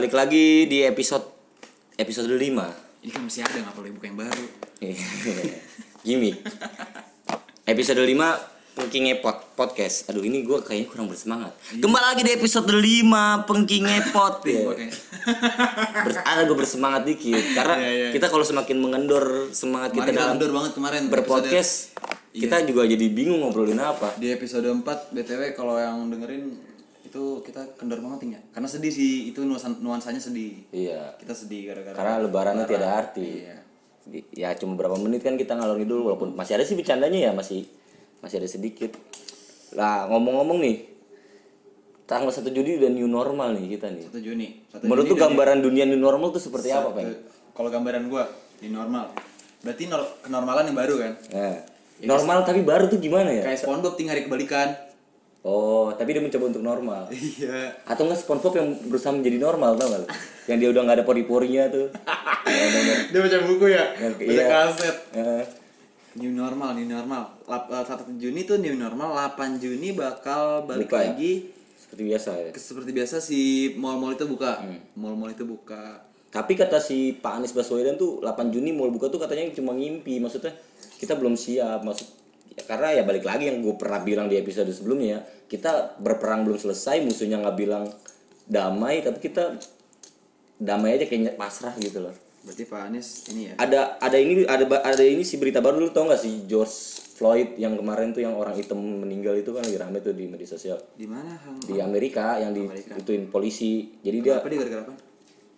Balik lagi di episode episode 5. Ini kan masih ada nggak perlu buka yang baru. Gimik. Episode 5 Pengking Epot Podcast. Aduh ini gue kayaknya kurang bersemangat. Kembali lagi di episode 5 Pengking Epot. ya. Oke. Ber- ada gue bersemangat dikit karena Iya, iya. kita kalau semakin mengendor semangat kita Kemarin kita dalam kendor banget kemarin berpodcast Iya. kita juga jadi bingung ngobrolin apa. Di episode 4 BTW kalau yang dengerin itu kita kendor banget ya. Karena sedih sih itu nuansa nuansanya sedih. Iya. Kita sedih gara-gara Karena lebarannya tiada arti. Iya. Ya cuma berapa menit kan kita ngalor ngidul walaupun masih ada sih bercandanya ya masih masih ada sedikit. Lah ngomong-ngomong nih tanggal 1 Juni udah new normal nih kita nih. 1 Juni. 1 Menurut Juni tuh gambaran dunia new normal tuh seperti apa, Satu- Peng? Kalau gambaran gua di normal. Berarti nor- kenormalan yang baru kan? Nah, normal tapi baru tuh gimana ya? Kayak SpongeBob tinggal hari kebalikan. Oh, tapi dia mencoba untuk normal. Iya. Atau enggak SpongeBob yang berusaha menjadi normal tau gak? lu? Yang dia udah nggak ada pori-porinya tuh. Dia baca buku ya? Yang- Baca iya. kaset. Eh, New normal, new normal. Lap, uh, 1 Juni tuh new normal, 8 Juni bakal balik Buka ya? lagi. seperti biasa ya. Seperti biasa si mall-mall itu buka. Hmm. Mall-mall itu buka. Tapi kata si Pak Anies Baswedan tuh 8 Juni mau buka tuh katanya cuma ngimpi. Maksudnya kita belum siap. Maksud ya, karena ya balik lagi yang gue pernah bilang di episode sebelumnya, kita berperang belum selesai, musuhnya nggak bilang damai, tapi kita damai aja kayaknya pasrah gitu loh. Berarti Pak Anies ini ya. Ada ada ini ada ada ini si berita baru lu tau gak sih George Floyd yang kemarin tuh yang orang hitam meninggal itu kan lagi rame tuh di media sosial Di mana, Hang? di Amerika yang di Amerika. ituin polisi. Jadi dia Apa dia gara-gara apa?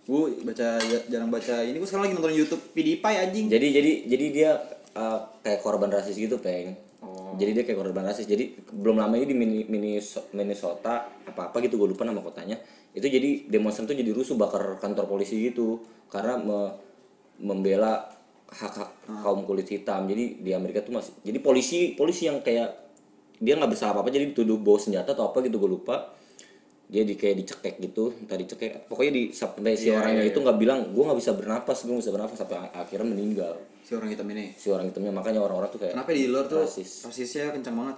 Gue baca jarang baca ini gue sekarang lagi nonton YouTube PewDiePie anjing. jadi jadi jadi dia uh, kayak korban rasis gitu peng. Oh. jadi dia kayak korban rasis. Jadi belum lama ini di Mini- Minneso- Minnesota apa apa gitu gue lupa nama kotanya itu jadi demonstran tuh jadi rusuh bakar kantor polisi gitu. Karena me- membela hak hak kaum kulit hitam. Jadi di Amerika tuh masih jadi polisi polisi yang kayak dia nggak bersalah apa apa jadi dituduh bawa senjata atau apa gitu gue lupa dia di kayak dicekek gitu tadi cekek pokoknya di sampai si Iya, orangnya iya, itu nggak bilang gue nggak bisa bernapas gue nggak bisa bernapas sampai akhirnya meninggal Si orang hitam ini. si orang hitamnya makanya orang-orang tuh kayak Kenapa di luar tuh rasis rasisnya kencang banget.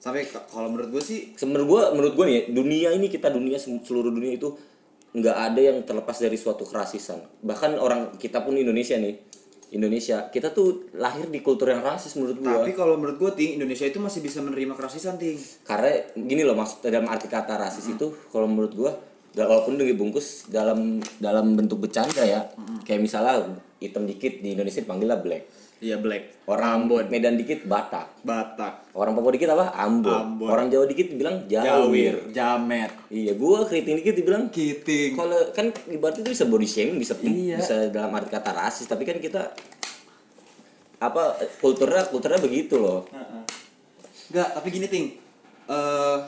Sampai kalau menurut gue sih menurut gue menurut gue nih dunia ini kita dunia seluruh dunia itu nggak ada yang terlepas dari suatu kerasisan bahkan orang kita pun Indonesia nih Indonesia. Kita tuh lahir di kultur yang rasis menurut gue tapi kalau menurut gue ting Indonesia itu masih bisa menerima kerasisan ting. karena gini loh maksud dalam arti kata rasis itu kalau menurut gua walaupun dibungkus dalam dalam bentuk bercanda ya. Kayak misalnya hitam dikit di Indonesia dipanggil black Iya black. orang Medan dikit Batak Batak. orang Papua dikit apa Ambon, Ambon. orang Jawa dikit dibilang Jawir, Jamet. iya gua keriting dikit dibilang Kiting. kalau kan ibaratnya itu bisa body shaming bisa Iya. bisa dalam arti kata rasis tapi kan kita apa kulturnya kulturnya begitu loh Enggak, tapi gini ting. Eh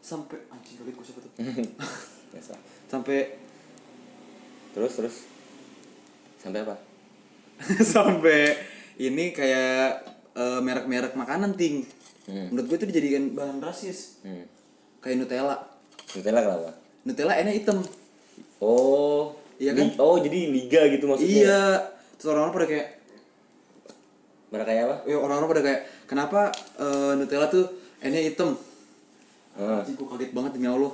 sampai anjing kali gue siapa tuh? Sampai terus terus sampai apa sampai ini kayak eh, merek-merek makanan ting. Hmm. Menurut gue itu dijadikan bahan rasis. hmm. Kayak Nutella. Nutella kenapa Nutella enak hitam. Oh, Iya kan? oh jadi liga gitu maksudnya. Iya. Terus orang-orang pada kayak Mereka kayak apa? ya orang-orang pada kayak kenapa eh, Nutella tuh enak hitam? Anjing gue kaget banget demi Allah.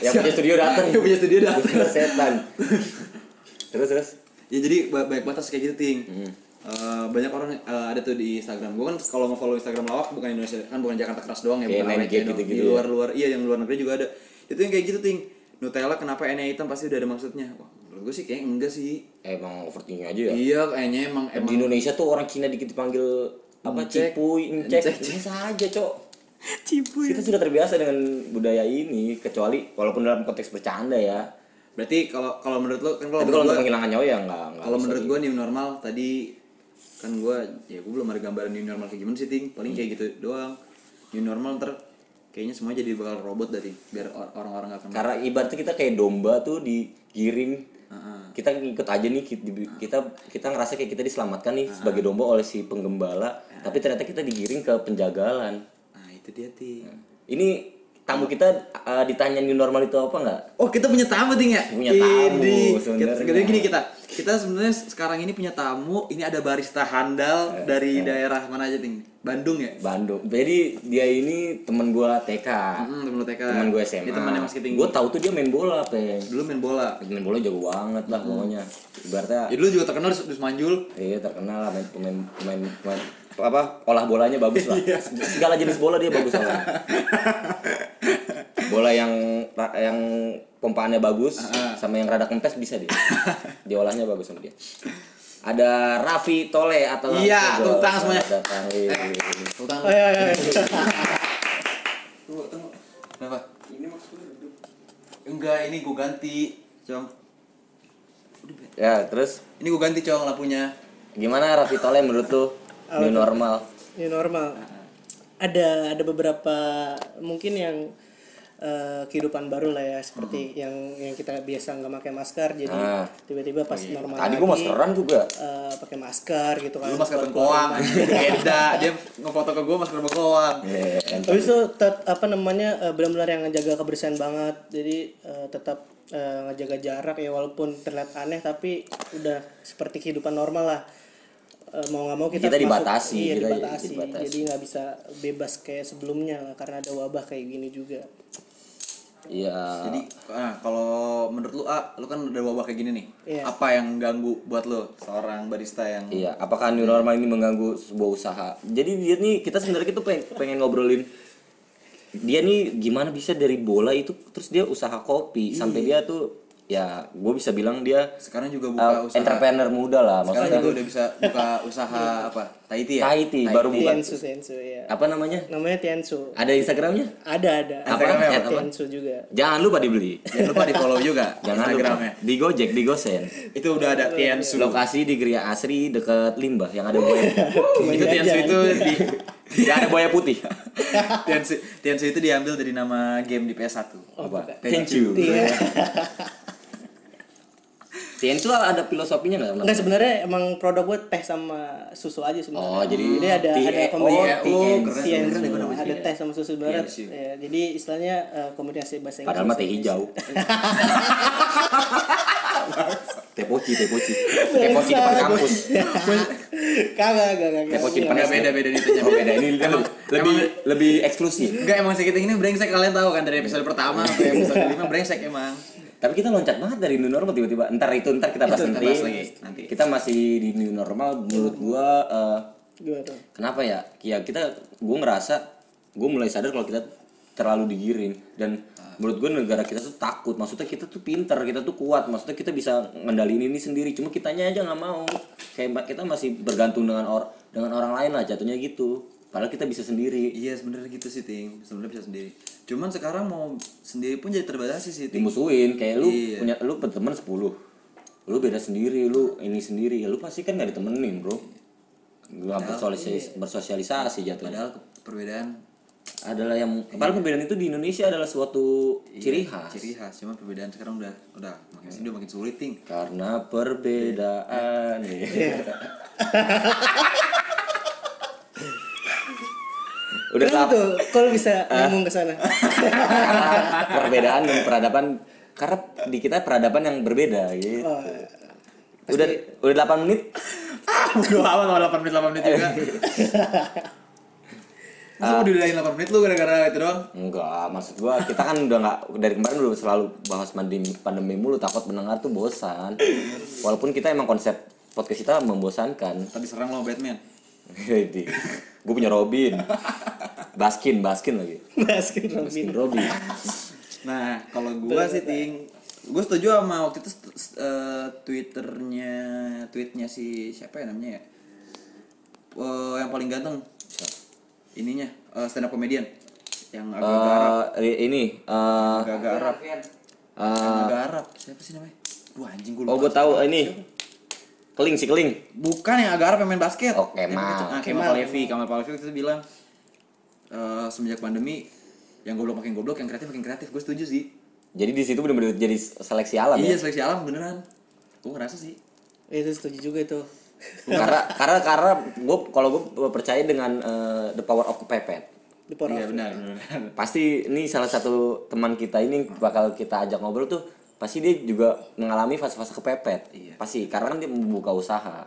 Yang punya studio datang. Yang punya studio datang. Setan. terus terus. Ya jadi ba- banyak batas kayak gitu ting. Hmm. Eh, banyak orang eh, ada tuh di Instagram. Gue kan kalau nge-follow Instagram lawak bukan Indonesia kan bukan Jakarta keras doang ya, Kayak bukan Gag doang. gitu-gitu Di ya. luar-luar iya yang luar negeri juga ada. Itu yang kayak gitu ting. Nutella kenapa enak hitam pasti udah ada maksudnya. Wah, menurut gue sih kayak enggak sih. Emang overthinking aja ya. Iya kayaknya emang Di emang Indonesia tuh orang Cina dikit dipanggil apa Encek. cipuy, encek, Encek. biasa aja, Cok. cipu Kita sudah terbiasa dengan budaya ini, kecuali walaupun dalam konteks bercanda ya. Berarti kalau kalau menurut lo kan kalau menurut gua- menghilangkan nyawa ya enggak, enggak. kalau menurut gue new normal tadi kan gue ya gue belum ada gambaran new normal kayak gimana sih ting. Hmm. paling kayak gitu doang. New normal ntar kayaknya semua jadi bakal robot dari biar or- orang-orang gak akan Karena ibaratnya kita kayak domba tuh digiring. Heeh. kita ngikut aja nih kita kita, kita ngerasa kayak kita diselamatkan nih sebagai domba oleh si penggembala tapi ternyata kita digiring ke penjagalan. Nah itu dia ting. Ini tamu kita uh, ditanya new normal itu apa nggak oh kita punya tamu ting ya Punya tamu, sebenarnya. Jadi gini kita kita sebenarnya sekarang ini punya tamu. Ini ada barista handal dari daerah mana aja ting? Bandung ya. Bandung. Jadi dia ini temen gua TK. Hmm, temen lu TK. Temen gue SMA. Ini temannya Mas Kiting. Gue tahu tuh dia main bola, Peng. Dulu main bola. Main bola jago banget lah pokoknya. Ibaratnya Ya dulu juga terkenal di di Semanjul. Iya terkenal lah main pemain pemain, pemain apa olah bolanya bagus lah. Segala jenis bola dia bagus lah. bola yang yang pompaannya bagus sama yang rada kempes bisa dia. dia olahnya bagus sama dia. Ada Raffi Tole atau Iya, tepuk tangan semuanya. Wih. Utang. Ayo, ayo, ayo. Tunggu, tunggu. Kenapa? Ini maksudnya Enggak, ini gue ganti, Cong. Ya terus Ini gue ganti, Cong, lampunya. gimana Raffi Tole menurut lu new normal? Ini normal. Ada ada beberapa mungkin yang eh, kehidupan baru lah ya seperti yang yang kita biasa nggak pakai masker jadi Ah. tiba-tiba pas normal Tadi lagi gua maskeran juga. eh, pakai masker gitu kan. Lu masker bengkoang. Beda, dia ngefoto ke gue masker bengkoang. Iya. Habis itu tet- apa namanya eh, benar-benar yang ngejaga kebersihan banget. Jadi eh, tetap eh, ngejaga jarak ya walaupun terlihat aneh tapi udah seperti kehidupan normal lah. Eh, mau nggak mau kita, Kita masuk- dibatasi, iya, kita dibatasi. dibatasi. Jadi nggak bisa bebas kayak sebelumnya karena ada wabah kayak gini juga. Iya. Jadi, nah, kalau menurut lu, ah, lu kan udah wabah kayak gini nih. Iya. Apa yang ganggu buat lu seorang barista yang Iya, apakah new normal ini mengganggu sebuah usaha? Jadi dia nih kita sebenarnya kita pengen, pengen ngobrolin dia nih gimana bisa dari bola itu terus dia usaha kopi sampai dia tuh ya gue bisa bilang dia sekarang juga buka uh, usaha. entrepreneur muda lah sekarang maksudnya. juga udah bisa buka usaha apa Tahiti ya? Tahiti baru buka. Tiansu Tiansu ya. apa namanya? Namanya Tiansu. ada instagramnya? Ada ada. Apa? Instagramnya apa? Tiansu juga. jangan lupa dibeli. Jangan lupa di follow juga jangan Instagramnya. Lupa di Gojek di Gosen. Itu udah ada Tiansu. Lokasi di Gria Asri dekat Limbah yang ada buaya itu Tiansu itu di yang ada buaya putih. Tiansu, Tiansu itu diambil dari nama game di PS1 Oh, apa? thank you Iya. Tiensu ada filosofinya nggak Enggak sebenarnya emang produk buat teh sama susu aja sebenarnya. Oh, jadi ada T- ada oh, kombinasi oh, keren, Tiansu, keren, keren, keren, ada teh sama susu sebenarnya. Tiansu. Ya, jadi istilahnya eh, kombinasi bahasa Inggris. Padahal mah teh hijau. teh poci, teh poci. Teh poci depan kampus. Kagak, kagak, kagak. Teh poci depan SD. beda beda nih tehnya Oh, beda. Ini emang lebih lebih eksklusif. Enggak emang sakit ini brengsek kalian tahu kan dari episode pertama sampai episode 5 brengsek emang. Tapi kita loncat banget dari new normal tiba-tiba. Ntar itu ntar kita bahas Itu, nanti. bahas lagi, nanti. Kita masih di new normal. Menurut gua eh, Gimana tuh? kenapa ya? Ya kita gua ngerasa gua mulai sadar kalau kita terlalu digiring dan menurut gue negara kita tuh takut maksudnya kita tuh pinter kita tuh kuat maksudnya kita bisa ngendaliin ini sendiri cuma kitanya aja nggak mau kayak mbak kita masih bergantung dengan or dengan orang lain lah jatuhnya gitu padahal kita bisa sendiri. Iya sebenarnya gitu sih ting, sebenarnya bisa sendiri. Cuman sekarang mau sendiri pun jadi terbatasi sih ting. dimusuhin kayak lu Iya. punya lu teman 10 lu beda sendiri lu ini sendiri. Ya lu pasti kan gak ditemenin bro. Gak bersosialisasi, bersosialisasi jatuhnya. Padahal perbedaan adalah yang padahal perbedaan itu di Indonesia adalah suatu ciri khas. ciri khas, cuman perbedaan sekarang udah udah makin sini udah makin sulit ting. karena perbedaan Iya. Udah Kenapa lah tuh? Kalau bisa ngomong ke sana. perbedaan dan peradaban karena di kita peradaban yang berbeda gitu Oh, udah udah 8 menit Udah lama nggak 8 menit 8 menit juga. Masa mau diudahin 8 menit lu gara-gara itu doang? Enggak, maksud gua kita kan udah nggak dari kemarin udah selalu bahas pandemi pandemi mulu takut mendengar tuh bosan. Walaupun kita emang konsep podcast kita membosankan. Tadi serang lo Batman. Jadi, gue punya Robin, Baskin, Baskin lagi, Baskin Robin. Baskin Robin. Nah, kalau gua sih ting, gue setuju sama waktu itu eh, twitternya tweetnya si siapa ya namanya ya, Eh, yang paling ganteng, ininya eh, stand up comedian. Yang agak-agak Arab, Eh, ini, eh, agak-agak Arab, eh, Yang agak Arab, siapa sih namanya? Wah anjing gue oh gue tahu ini, keling si keling. Bukan yang agak Arab yang main basket. Oh, Kemal. Nah, Kemal Palevi, Kemal Palevi itu bilang eh, semenjak pandemi yang goblok makin goblok, yang kreatif makin kreatif. Gue setuju sih. Jadi di situ benar-benar jadi seleksi alam iya, ya. seleksi alam beneran. Gue ngerasa sih. Itu setuju juga itu. karena karena karena gue kalau gue percaya dengan eh, the power of kepepet. Iya benar, benar. pasti ini salah satu teman kita ini bakal kita ajak ngobrol tuh pasti dia juga mengalami fase-fase kepepet Iya. pasti karena kan dia membuka usaha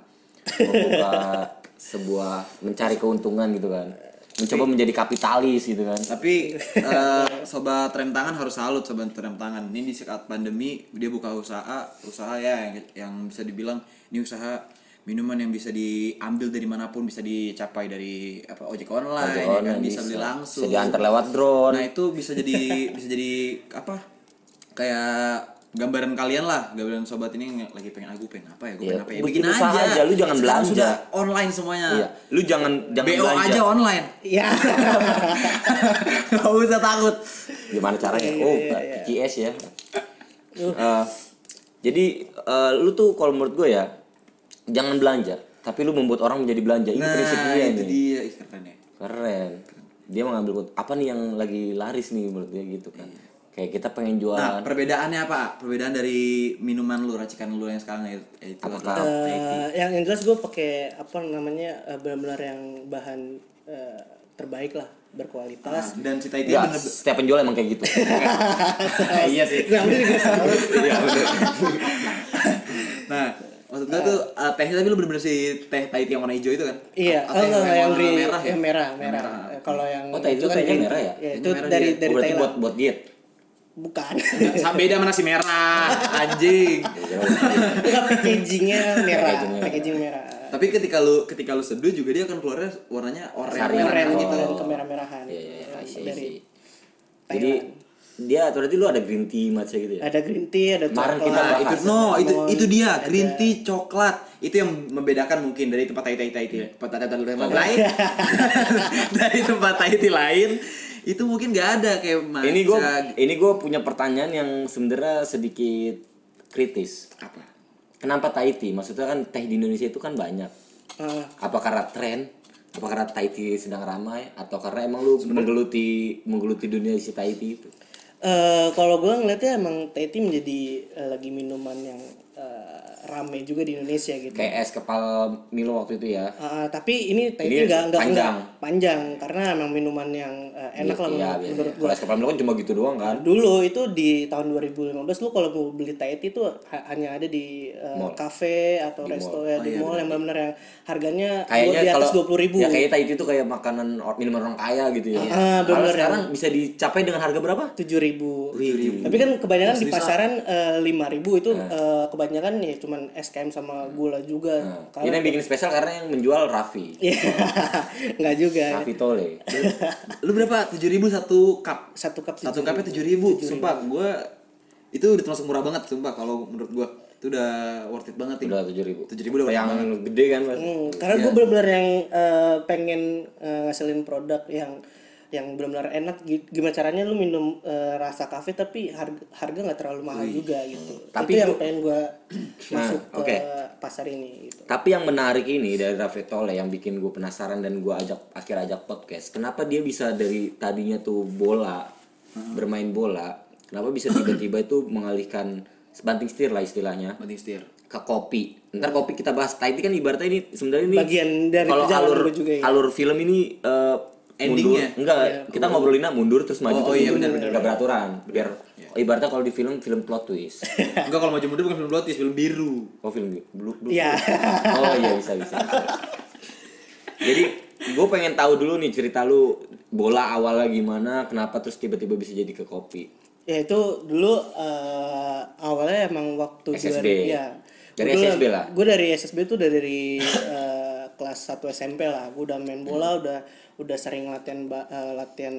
membuka sebuah mencari keuntungan gitu kan mencoba menjadi kapitalis gitu kan Tapi eh, sobat rem tangan harus salut sobat rem tangan. Ini di saat pandemi dia buka usaha, usaha ya yang, yang bisa dibilang ini usaha minuman yang bisa diambil dari mana pun bisa dicapai dari apa ojek online, Ojek ya kan? online bisa, bisa. beli langsung. bisa diantar lewat drone Nah itu bisa jadi bisa jadi apa? Kayak gambaran kalian lah, gambaran sobat ini yang lagi pengen aku pengen apa ya, gue Iya, pengen apa ya, bikin usaha aja, lu jangan Sekarang belanja. sudah online semuanya. iya. Lu jangan jangan BO belanja. aja online. ya Gak usah takut. gimana caranya? Iya, oh iya, iya. PCS ya. Eh, jadi eh, lu tuh kalau menurut gue ya jangan belanja tapi lu membuat orang menjadi belanja. Ini prinsip Nah, dia itu nih. dia. Ih, keren ya. keren. Dia mengambil apa nih yang lagi laris nih menurut dia gitu kan kayak kita pengen Nah, jualan perbedaannya apa? Perbedaan dari minuman lu, racikan lu yang sekarang ya, itu Apakah- adalah Eh, yang yang jelas gue pakai apa namanya eh, benar-benar yang bahan eh, terbaik lah berkualitas dan cita itu Enggak, bener setiap penjual emang kayak gitu iya sih. nah. Iya. Nah, maksud gua tuh uh, tehnya tapi lu bener-bener si teh Tahiti yang warna hijau itu kan? iya oh, enggak, yang, warna di merah ya? yang merah merah Eh, kalau yang Oh, Tahiti itu tehnya green merah tea. ya? itu merah dari dia. Oh, dari berarti Thailand buat buat diet bukan Sama beda sama nasi merah, anjing. enggak packagingnya merah packaging merah tapi ketika lu ketika lu seduh juga dia akan keluarnya warnanya oranye merah gitu. gitu kemerah-merahan Iya, iya, iya, I see, I dari see. Jadi dia berarti lu ada green tea matcha gitu ya? ada green tea ada coklat kita Nah, itu no, itu itu dia ada- green tea coklat. Itu yang membedakan mungkin dari tempat Tahiti Tahiti. Tempat Tahiti tempat lain. dari tempat Tahiti lain itu mungkin nggak ada kayak matcha. Ini gue ini gue punya pertanyaan yang sebenarnya sedikit kritis. apa? Kenapa Tahiti? Maksudnya kan teh di Indonesia itu kan banyak. Ah, Apa karena tren? Apa karena Tahiti sedang ramai? Atau karena emang lu menggeluti menggeluti dunia si Tahiti itu? Eh, kalau gue ngeliatnya emang Thai tea menjadi eh, lagi minuman yang eh, rame juga di Indonesia gitu. Kayak es kepal Milo waktu itu ya. Ah, tapi ini Thai Ini tea nggak nggak panjang. nggak panjang karena emang minuman yang eh, enak lah Iya, menurut, iya, menurut iya. Kalau es kepal Milo kan cuma gitu doang kan. Dulu itu di tahun 2015 lu kalau mau beli Thai tea itu ha- hanya ada di Mall. cafe atau resto ya di mall yang benar-benar yang harganya Kayaknya di atas kalau 20.000 ribu. ya kayaknya Tahiti itu kayak makanan minuman orang kaya gitu ya. Ah, Kalau bener, sekarang bisa dicapai dengan harga berapa? tujuh ribu. Wih. Tapi kan kebanyakan di pasaran lima ribu itu eh, kebanyakan ya cuman SKM sama gula juga. Ini Kalau yang bikin spesial karena yang menjual Raffi. Iya, nggak juga. Raffi Tole. Lu berapa? 7000 satu cup. Satu cup Satu cupnya 7000 Sumpah gua itu udah termasuk murah banget sumpah kalau menurut gua. Itu udah worth it banget. Udah tujuh ribu. 7.000 udah worth it Yang banget. gede kan mas. Hmm, karena gue benar-benar yang eh, pengen eh, ngasilin produk yang yang benar-benar enak gi- gimana caranya lu minum eh, rasa kafe tapi harga harga nggak terlalu mahal juga gitu Tapi itu yang gua- pengen gue masuk Nah, ke pasar ini gitu Tapi yang menarik ini dari Raffi Tole yang bikin gue penasaran dan gue ajak akhir ajak podcast. Kenapa dia bisa dari tadinya tuh bola bermain bola, kenapa bisa tiba-tiba itu mengalihkan sebanting setir lah istilahnya Penting setir. ke kopi. Ntar kopi kita bahas. Tahiti kan ibaratnya ini sebenarnya ini Bagian dari kalau alur lu juga ya. alur film ini eh, Endingnya? mundur. enggak kita ngobrolinnya mundur terus maju Oh, oh terus iya, mundur. benar, benar, Nggak beraturan biar ibaratnya kalau di film film plot twist Enggak kalau maju mundur bukan film blotis, film biru. oh film blue, blue Iya. oh iya bisa bisa jadi gue pengen tahu dulu nih cerita lu bola awalnya gimana kenapa terus tiba-tiba bisa jadi ke kopi ya itu dulu eh, awalnya emang waktu SSB. ya Dari SSB lah? gue dari SSB tuh dari eh, kelas 1 SMP lah. Gue udah main bola udah udah sering latihan eh, latihan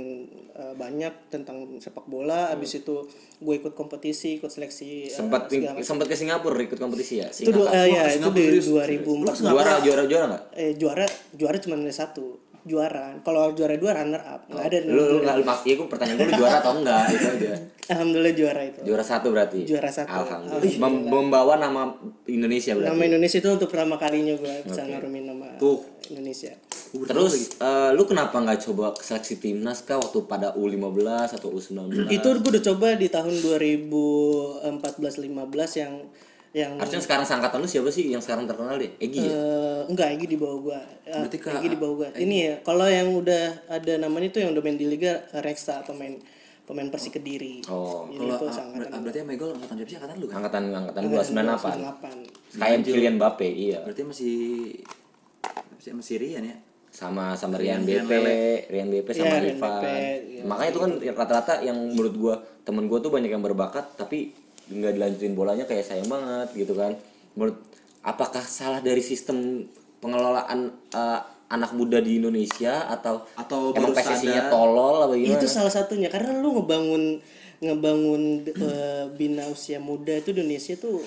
eh, banyak tentang sepak bola. Abis itu gue ikut kompetisi ikut seleksi eh, sempat macam. sempat ke Singapura ikut kompetisi ya? Itu Singapura. eh, ya Wah, itu di serius, 2004 juara juara juara nggak? Eh juara juara cuma ada satu juara. Kalau juara dua runner up. Nggak ada lu lu nggak lu pasti aku pertanyaan gue lu juara atau enggak itu aja. Alhamdulillah juara itu. Juara satu berarti? Juara satu. alhamdulillah. Mem- membawa nama Indonesia berarti? Nama Indonesia itu untuk pertama kalinya gue bisa ngarumin nama Tuh. Indonesia. Terus eh, lu kenapa nggak coba seleksi timnas kah waktu pada U15 atau U19 itu gue udah coba di tahun 2014-15 yang yang harusnya sekarang seangkatan lu siapa sih yang sekarang terkenal deh Egi ya eh, enggak Egi di bawah gua Eh, Berarti ke- Egi di bawah gua ini ya kalau yang udah ada namanya itu yang udah main di liga Reksa atau main pemain Persi Kediri. Oh. Jadi Kalau itu ah, seangkatan ber- berarti Megol angkatan berapa sih angkatan lu kan? angkatan angkatan gua 98 98. kayak Kylian Mbappe iya Berarti masih masih masih Rian ya. sama sama Rian Rian BP. Rian BP sama Rian Ivan. BP, iya. Makanya itu kan rata-rata yang menurut gua temen gua tuh banyak yang berbakat tapi nggak dilanjutin bolanya kayak sayang banget gitu kan. Menurut apakah salah dari sistem pengelolaan eh, anak muda di Indonesia atau Atau emang PSSI-nya tolol apa gimana? Itu salah satunya karena lu ngebangun ngebangun eh, bina usia muda itu di Indonesia tuh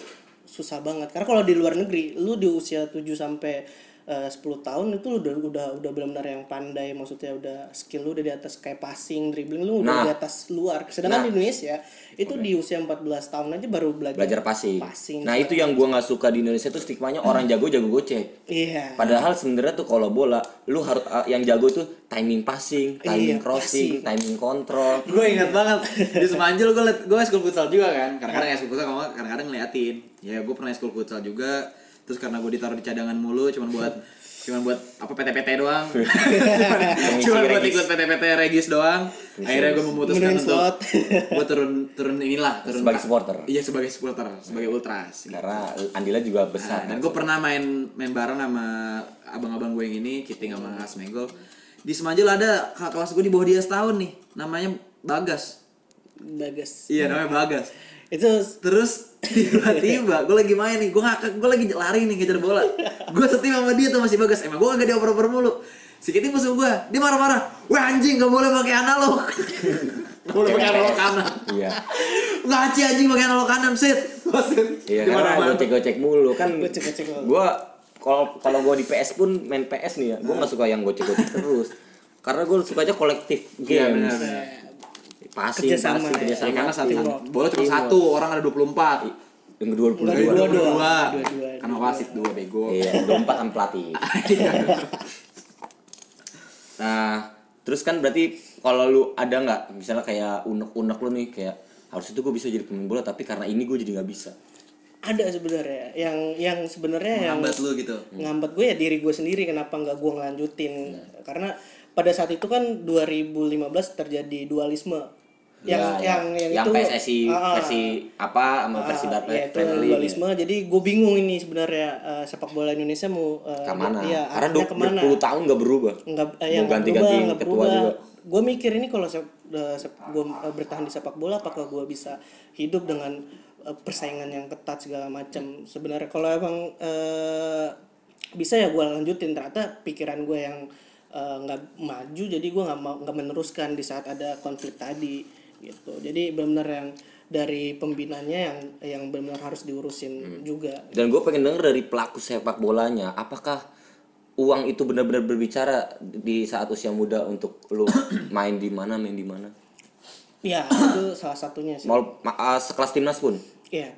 susah banget. Karena kalau di luar negeri lu di usia 7 sampai eh, 10 tahun itu lu udah udah udah benar-benar yang pandai maksudnya udah skill lu udah di atas kayak passing, dribbling lu Nah. udah di atas luar. Sedangkan di Indonesia itu di usia 14 tahun aja baru belajar, belajar passing. Passing. Nah, itu yang gua nggak suka di Indonesia tuh stigmanya orang jago jago gocek. Iya. Padahal sebenarnya tuh kalau bola lu harus uh, yang jago tuh timing passing, timing Iya, crossing, timing kontrol. gue ingat banget di Semanjul gue liat gue school futsal juga kan kadang-kadang ya school futsal kadang-kadang ngeliatin ya gue pernah school futsal juga terus karena gue ditaruh di cadangan mulu cuman buat cuman buat apa PT-PT doang cuman buat ikut PT-PT regis doang akhirnya gue memutuskan untuk slot. gue turun turun inilah turun Sebagai supporter. iya sebagai supporter sebagai ultras Karena Andila juga Nah, besar. dan gue pernah main main bareng sama abang-abang gue yang ini, Kiting sama Asmegol. Di Semanjul ada kakak kelas gue di bawah dia setahun nih, namanya Bagas. Bagus. Iya namanya Bagas. Itu Terus tiba-tiba gue lagi main nih, gue ngakak, gue lagi lari nih ngejar bola. Gue setim sama dia tuh masih Bagas. Emang gue gak dioper-oper mulu. Si Kiting musuh gue, dia marah-marah. Wah anjing gak boleh pakai analog. Gak boleh pakai analog kanan. Iya. Ngaci anjing pakai analog kanan, sit. Iya karena gocek-gocek mulu kan. Gocek-gocek. Gua kalau kalau gua di PS pun main PS nih ya, gua nggak suka yang gocek-gocek terus. Karena gue suka aja kolektif Iya, games. Passing, Kerjasama passing, ya. kerjasama. Ya, karena satu bola cuma satu, orang ada 24. Yang kedua dua. Dua. Dua-dua. Karena wasit dua bego. Iya, dua empat sama pelatih. Nah, terus kan berarti kalau lu ada nggak misalnya kayak unek-unek lu nih kayak harus itu gue bisa jadi pemain bola tapi karena ini gue jadi nggak bisa. ada sebenarnya yang yang sebenarnya yang Ngambat lu gitu. ngambat gue ya diri gue sendiri kenapa nggak gue ngelanjutin karena pada saat itu kan 2015 terjadi dualisme yang Ya, yang ya. yang, yang itu PSSI ah. versi apa sama versi Ah, Barca ya, itu Premier League. dualisme jadi gue bingung ini sebenarnya eh, sepak bola Indonesia mau eh, Ke mana? ya, Karena arahnya 20 tahun nggak berubah. nggak eh, Mau yang ganti-ganti ketua berubah juga. gue mikir ini kalau sep, gue bertahan di sepak bola apakah gue bisa hidup dengan eh, persaingan yang ketat segala macam sebenarnya kalau emang eh, bisa ya gue lanjutin ternyata pikiran gue yang eh, nggak maju jadi gue nggak mau nggak meneruskan di saat ada konflik tadi gitu jadi benar-benar yang dari pembinanya yang yang benar-benar harus diurusin juga Dan gue pengen denger dari pelaku sepak bolanya, apakah uang itu benar-benar berbicara di saat usia muda untuk lu main di mana, main di mana? ya itu salah satunya sih Mau ma- ah, sekelas timnas pun. Iya.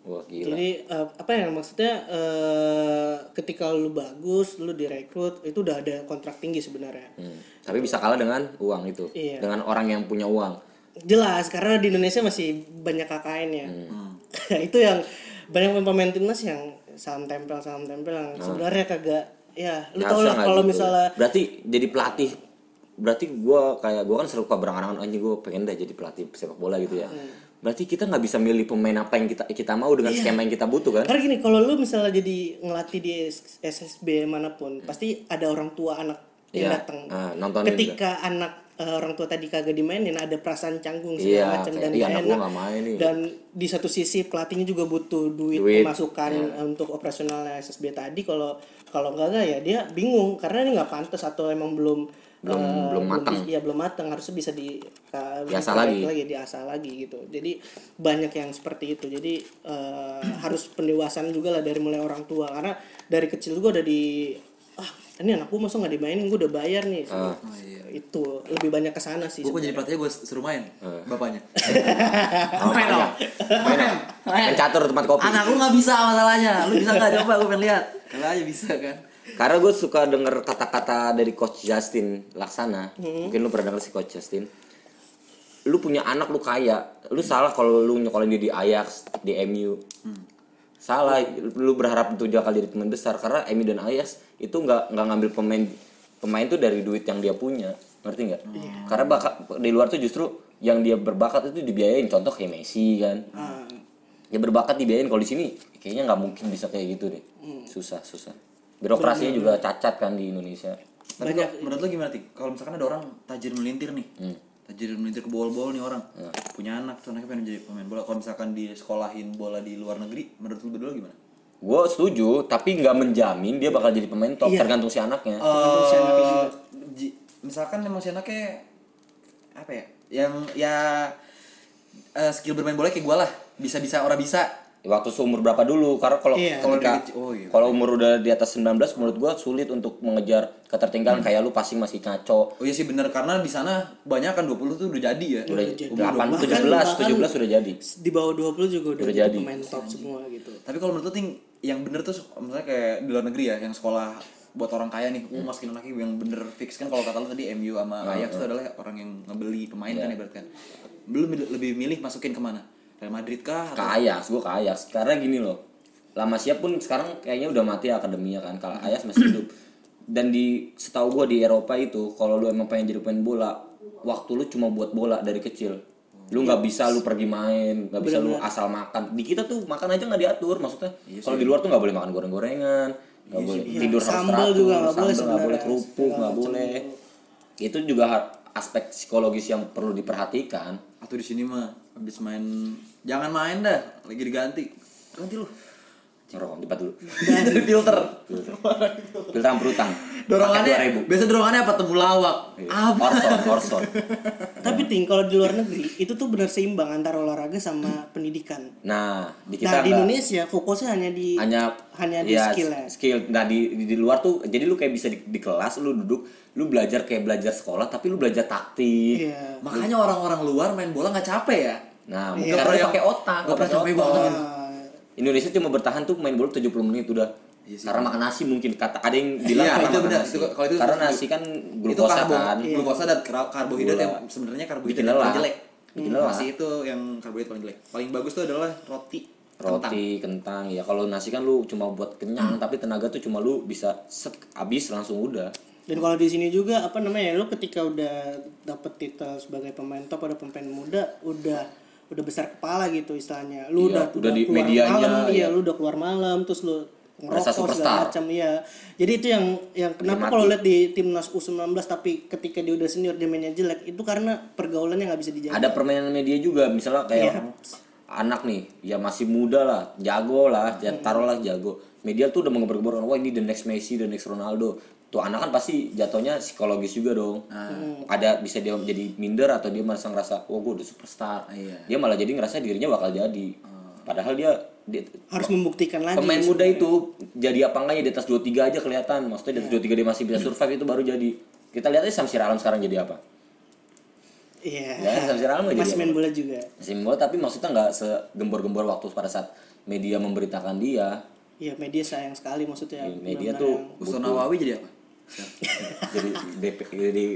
Wah gila. Jadi eh, apa ya maksudnya eh, ketika lu bagus, lu direkrut itu udah ada kontrak tinggi sebenarnya. Hmm. Tapi bisa kalah dengan uang itu, Iya. dengan orang yang punya uang. Jelas karena di Indonesia masih banyak KKN ya. Hmm. itu yang banyak pemain timnas yang salam tempel salam tempel yang sebenarnya kagak ya lu tau lah kalau gitu. misalnya berarti jadi pelatih berarti gua kayak gua kan suka berangan-angan anjing gua pengen deh jadi pelatih sepak bola gitu ya. Hmm. Berarti kita nggak bisa milih pemain apa yang kita kita mau dengan Iya. skema yang kita butuh kan? Karena gini, kalau lu misalnya jadi ngelatih di SSB mana pun, pasti ada orang tua anak yang Iya. datang. Ah, nontonin Ketika anak eh, orang tua tadi kagak dimainin, ada perasaan canggung Iya, segala macam kayak, dan "Ih, gak anak enak. main nih." Dan di satu sisi pelatihnya juga butuh duit, Duit, pemasukan iya. eh, untuk operasionalnya SSB tadi. Kalau kalau enggak ya dia bingung karena ini nggak pantas atau emang belum Belum- eh, belum matang. Iya belum matang harusnya bisa di uh, Diasah lagi. lagi diasah lagi gitu jadi banyak yang seperti itu jadi eh, harus pendewasaan juga lah dari mulai orang tua karena dari kecil gue udah di ini anak gue masa nggak dimainin gue udah bayar nih Ah. itu lebih banyak ke sana sih Gue jadi pelatihnya gue suruh main bapaknya. Oh, main dong. Main dong. Main catur tempat kopi. Anak lu nggak bisa masalahnya. Lu bisa nggak coba gue pengen lihat. Kalau aja bisa kan. Karena gue suka denger kata-kata dari Coach Justin Laksana. Hmm. Mungkin lu pernah denger si Coach Justin. Lu punya anak lu kaya. Lu salah kalau lu nyekolin dia di Ajax, di MU. Salah, lu berharap itu dia kali jadi pemain besar karena MU dan Ajax itu nggak nggak ngambil pemain pemain tuh dari duit yang dia punya. ngerti nggak? Karena bakat di luar tuh justru yang dia berbakat itu dibiayain contoh kayak Messi kan. Ah, ya berbakat dibiayain kalau di sini kayaknya nggak mungkin bisa kayak gitu deh. Susah susah. Birokrasinya juga cacat kan di Indonesia. Tapi menurut lo gimana sih? Kalau misalkan ada orang tajir melintir nih, tajir melintir ke bol-bol nih orang, punya anak, terus anaknya pengen jadi pemain bola. Kalau misalkan dia sekolahin bola di luar negeri, menurut lo berdua gimana? gue setuju tapi nggak menjamin dia bakal jadi pemain top tergantung si anaknya Eh, ji- misalkan emang si anaknya apa ya? Yang ya eh, skill bermain bola kayak gue lah, bisa-bisa orang bisa. Waktu seumur berapa dulu karena kalau Iya. Kalau ketika- oh iya. kalau umur udah di atas 19 menurut gua sulit untuk mengejar ketertinggalan kayak lu passing masih ngaco Oh iya sih bener karena di sana banyak kan 20 tuh udah jadi ya. udah jadi. 8 Bahkan- 17 bahkan- 17 sudah jadi di bawah 20 juga udah, Udah jadi pemain top semua gitu Tapi kalau menurut lo ting yang bener tuh misalnya kayak di luar negeri ya yang sekolah buat orang kaya nih, Hmm. masukin anaknya yang bener fix kan kalau kata lo tadi MU sama Ajax itu adalah orang yang ngebeli pemain Iya. kan ibarat kan. Belum lebih milih masukin ke mana? Real Madrid kah? ke Ajax gua ke Ajax karena gini loh lama siap pun sekarang kayaknya udah mati akademinya kan. Kalau Ajax masih hidup. Dan di setahu gua di Eropa itu kalau lu emang pengen jadi pemain bola waktu lu cuma buat bola dari kecil. Lu nggak bisa lu pergi main nggak bisa lu asal makan. Di kita tuh makan aja nggak diatur maksudnya. Kalau di luar tuh nggak boleh makan goreng-gorengan nggak boleh tidur harus Sambal teratur juga nggak boleh sambal nggak boleh kerupuk nggak boleh. Itu juga aspek psikologis yang perlu diperhatikan atau di sini mah habis main jangan main dah, lagi diganti. Ganti lu. Ngerokok cepat dulu filter. filter berutang Dorongannya biasa dorongannya apa temu lawak. Ah, Orson, Orson. tapi ting kalau di luar negeri itu tuh benar seimbang antara olahraga sama pendidikan Nah, di kita nah di Indonesia fokusnya hanya di hanya hanya di ya, skill ya skill. Nah, di, di di luar tuh jadi lu kayak bisa di, di kelas lu duduk, lu belajar kayak belajar sekolah tapi lu belajar taktik. iya Makanya orang-orang luar main bola nggak capek ya. Nah, Iya. karena pakai otak, nggak pernah pakai capek otak. banget. Indonesia cuma bertahan tuh main bola 70 menit udah. Karena makan nasi mungkin kata ada yang bilang Iya, karena itu benar. nasi. Itu- kalau itu karena nasi kan itu glukosa karbo, kan. glukosa dan kar- karbohidrat Gula. yang sebenarnya karbohidrat yang paling jelek. Bikin lelah. Nasi itu yang karbohidrat paling jelek. Paling bagus tuh adalah roti. kentang. Roti, kentang. Ya kalau nasi kan lu cuma buat kenyang, tapi tenaga tuh cuma lu bisa set habis langsung udah. dan kalau di sini juga apa namanya lu ketika udah dapet titel sebagai pemain top ada pemain muda udah udah besar kepala gitu istilahnya. Lu Iya, udah udah di keluar medianya, malam iya iya. lu udah keluar malam terus lu ngerokok superstar. segala macam iya. Jadi itu yang yang kenapa kalau lihat di timnas U19 tapi ketika dia udah senior dia mainnya jelek itu karena pergaulannya nggak bisa dijaga. Ada permainan media juga misalnya kayak Iya. anak nih ya masih muda lah jago lah ya taruhlah jago. Media tuh udah mengebar-gebarkan wah ini the next Messi the next Ronaldo tuh anak kan pasti jatuhnya psikologis juga dong. Ada bisa dia jadi minder atau dia merasa ngerasa oh gue udah superstar. Iya. dia malah jadi ngerasa dirinya bakal jadi. Padahal dia, dia harus membuktikan lagi. Pemain muda itu jadi apa enggaknya di atas 23 aja kelihatan. Maksudnya di atas 23 dia masih bisa survive itu baru jadi. Kita lihat aja Samsir Alam sekarang jadi apa. Iya. Ya, Samsir Alam masih main bola juga. Masih bola tapi maksudnya nggak segembor-gembor waktu pada saat media memberitakan dia. Iya media sayang sekali maksudnya. Iya, media tuh yang- Ustaz Nawawi jadi apa? Jadi DP jadi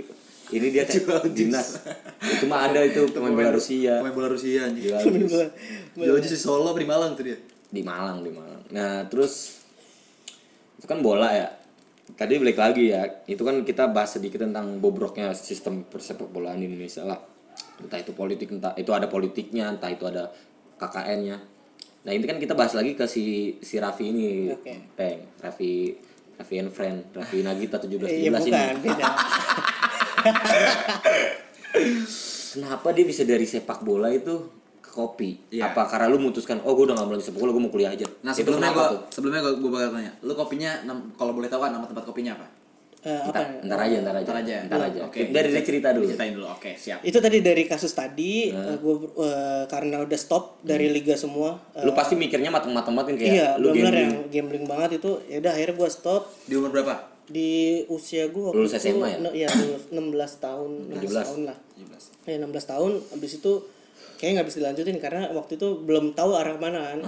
ini dia kayak dinas. Itu mah ada itu pemain bola Rusia. Pemain bola Rusia anjing. Aja si Solo di Malang tuh dia. di Malang di Malang. Nah terus itu kan bola ya. Tadi balik lagi ya. Itu kan kita bahas sedikit tentang bobroknya sistem persepak bolaan di Indonesia lah. Entah itu politik entah itu ada politiknya entah itu ada KKN-nya nah ini kan kita bahas lagi ke si si Raffi ini Oke. Peng. Raffi Raffi and Friend Raffi Nagita 17 Iya 17 ini bukan beda. Kenapa dia bisa dari sepak bola itu ke kopi? Iya. Apa karena lu memutuskan, oh gue udah gak mau lagi sepak bola, gue mau kuliah aja. Nah Itu sebelumnya tuh? sebelumnya gua, gua bakal tanya, lu kopinya kalau boleh tahu kan nama tempat kopinya apa? Eh, apa? Ntar, ntar aja, ntar aja. Ntar aja. Ntar aja. Oke. Dari dia cerita dulu. Ceritain dulu. Oke, siap. Itu tadi dari kasus tadi gue karena udah stop dari liga semua. eh, Lu pasti mikirnya mateng-mateng kayak iya, lu gambling. yang gambling banget itu. Ya udah akhirnya gue stop Di umur berapa? di usia gue waktu Lulus itu SMA ya? Iya, lulus 16 tahun, 16 tahun lah. 17. Ya 16 tahun habis itu kayaknya nggak bisa dilanjutin karena waktu itu belum tahu arah mana kan.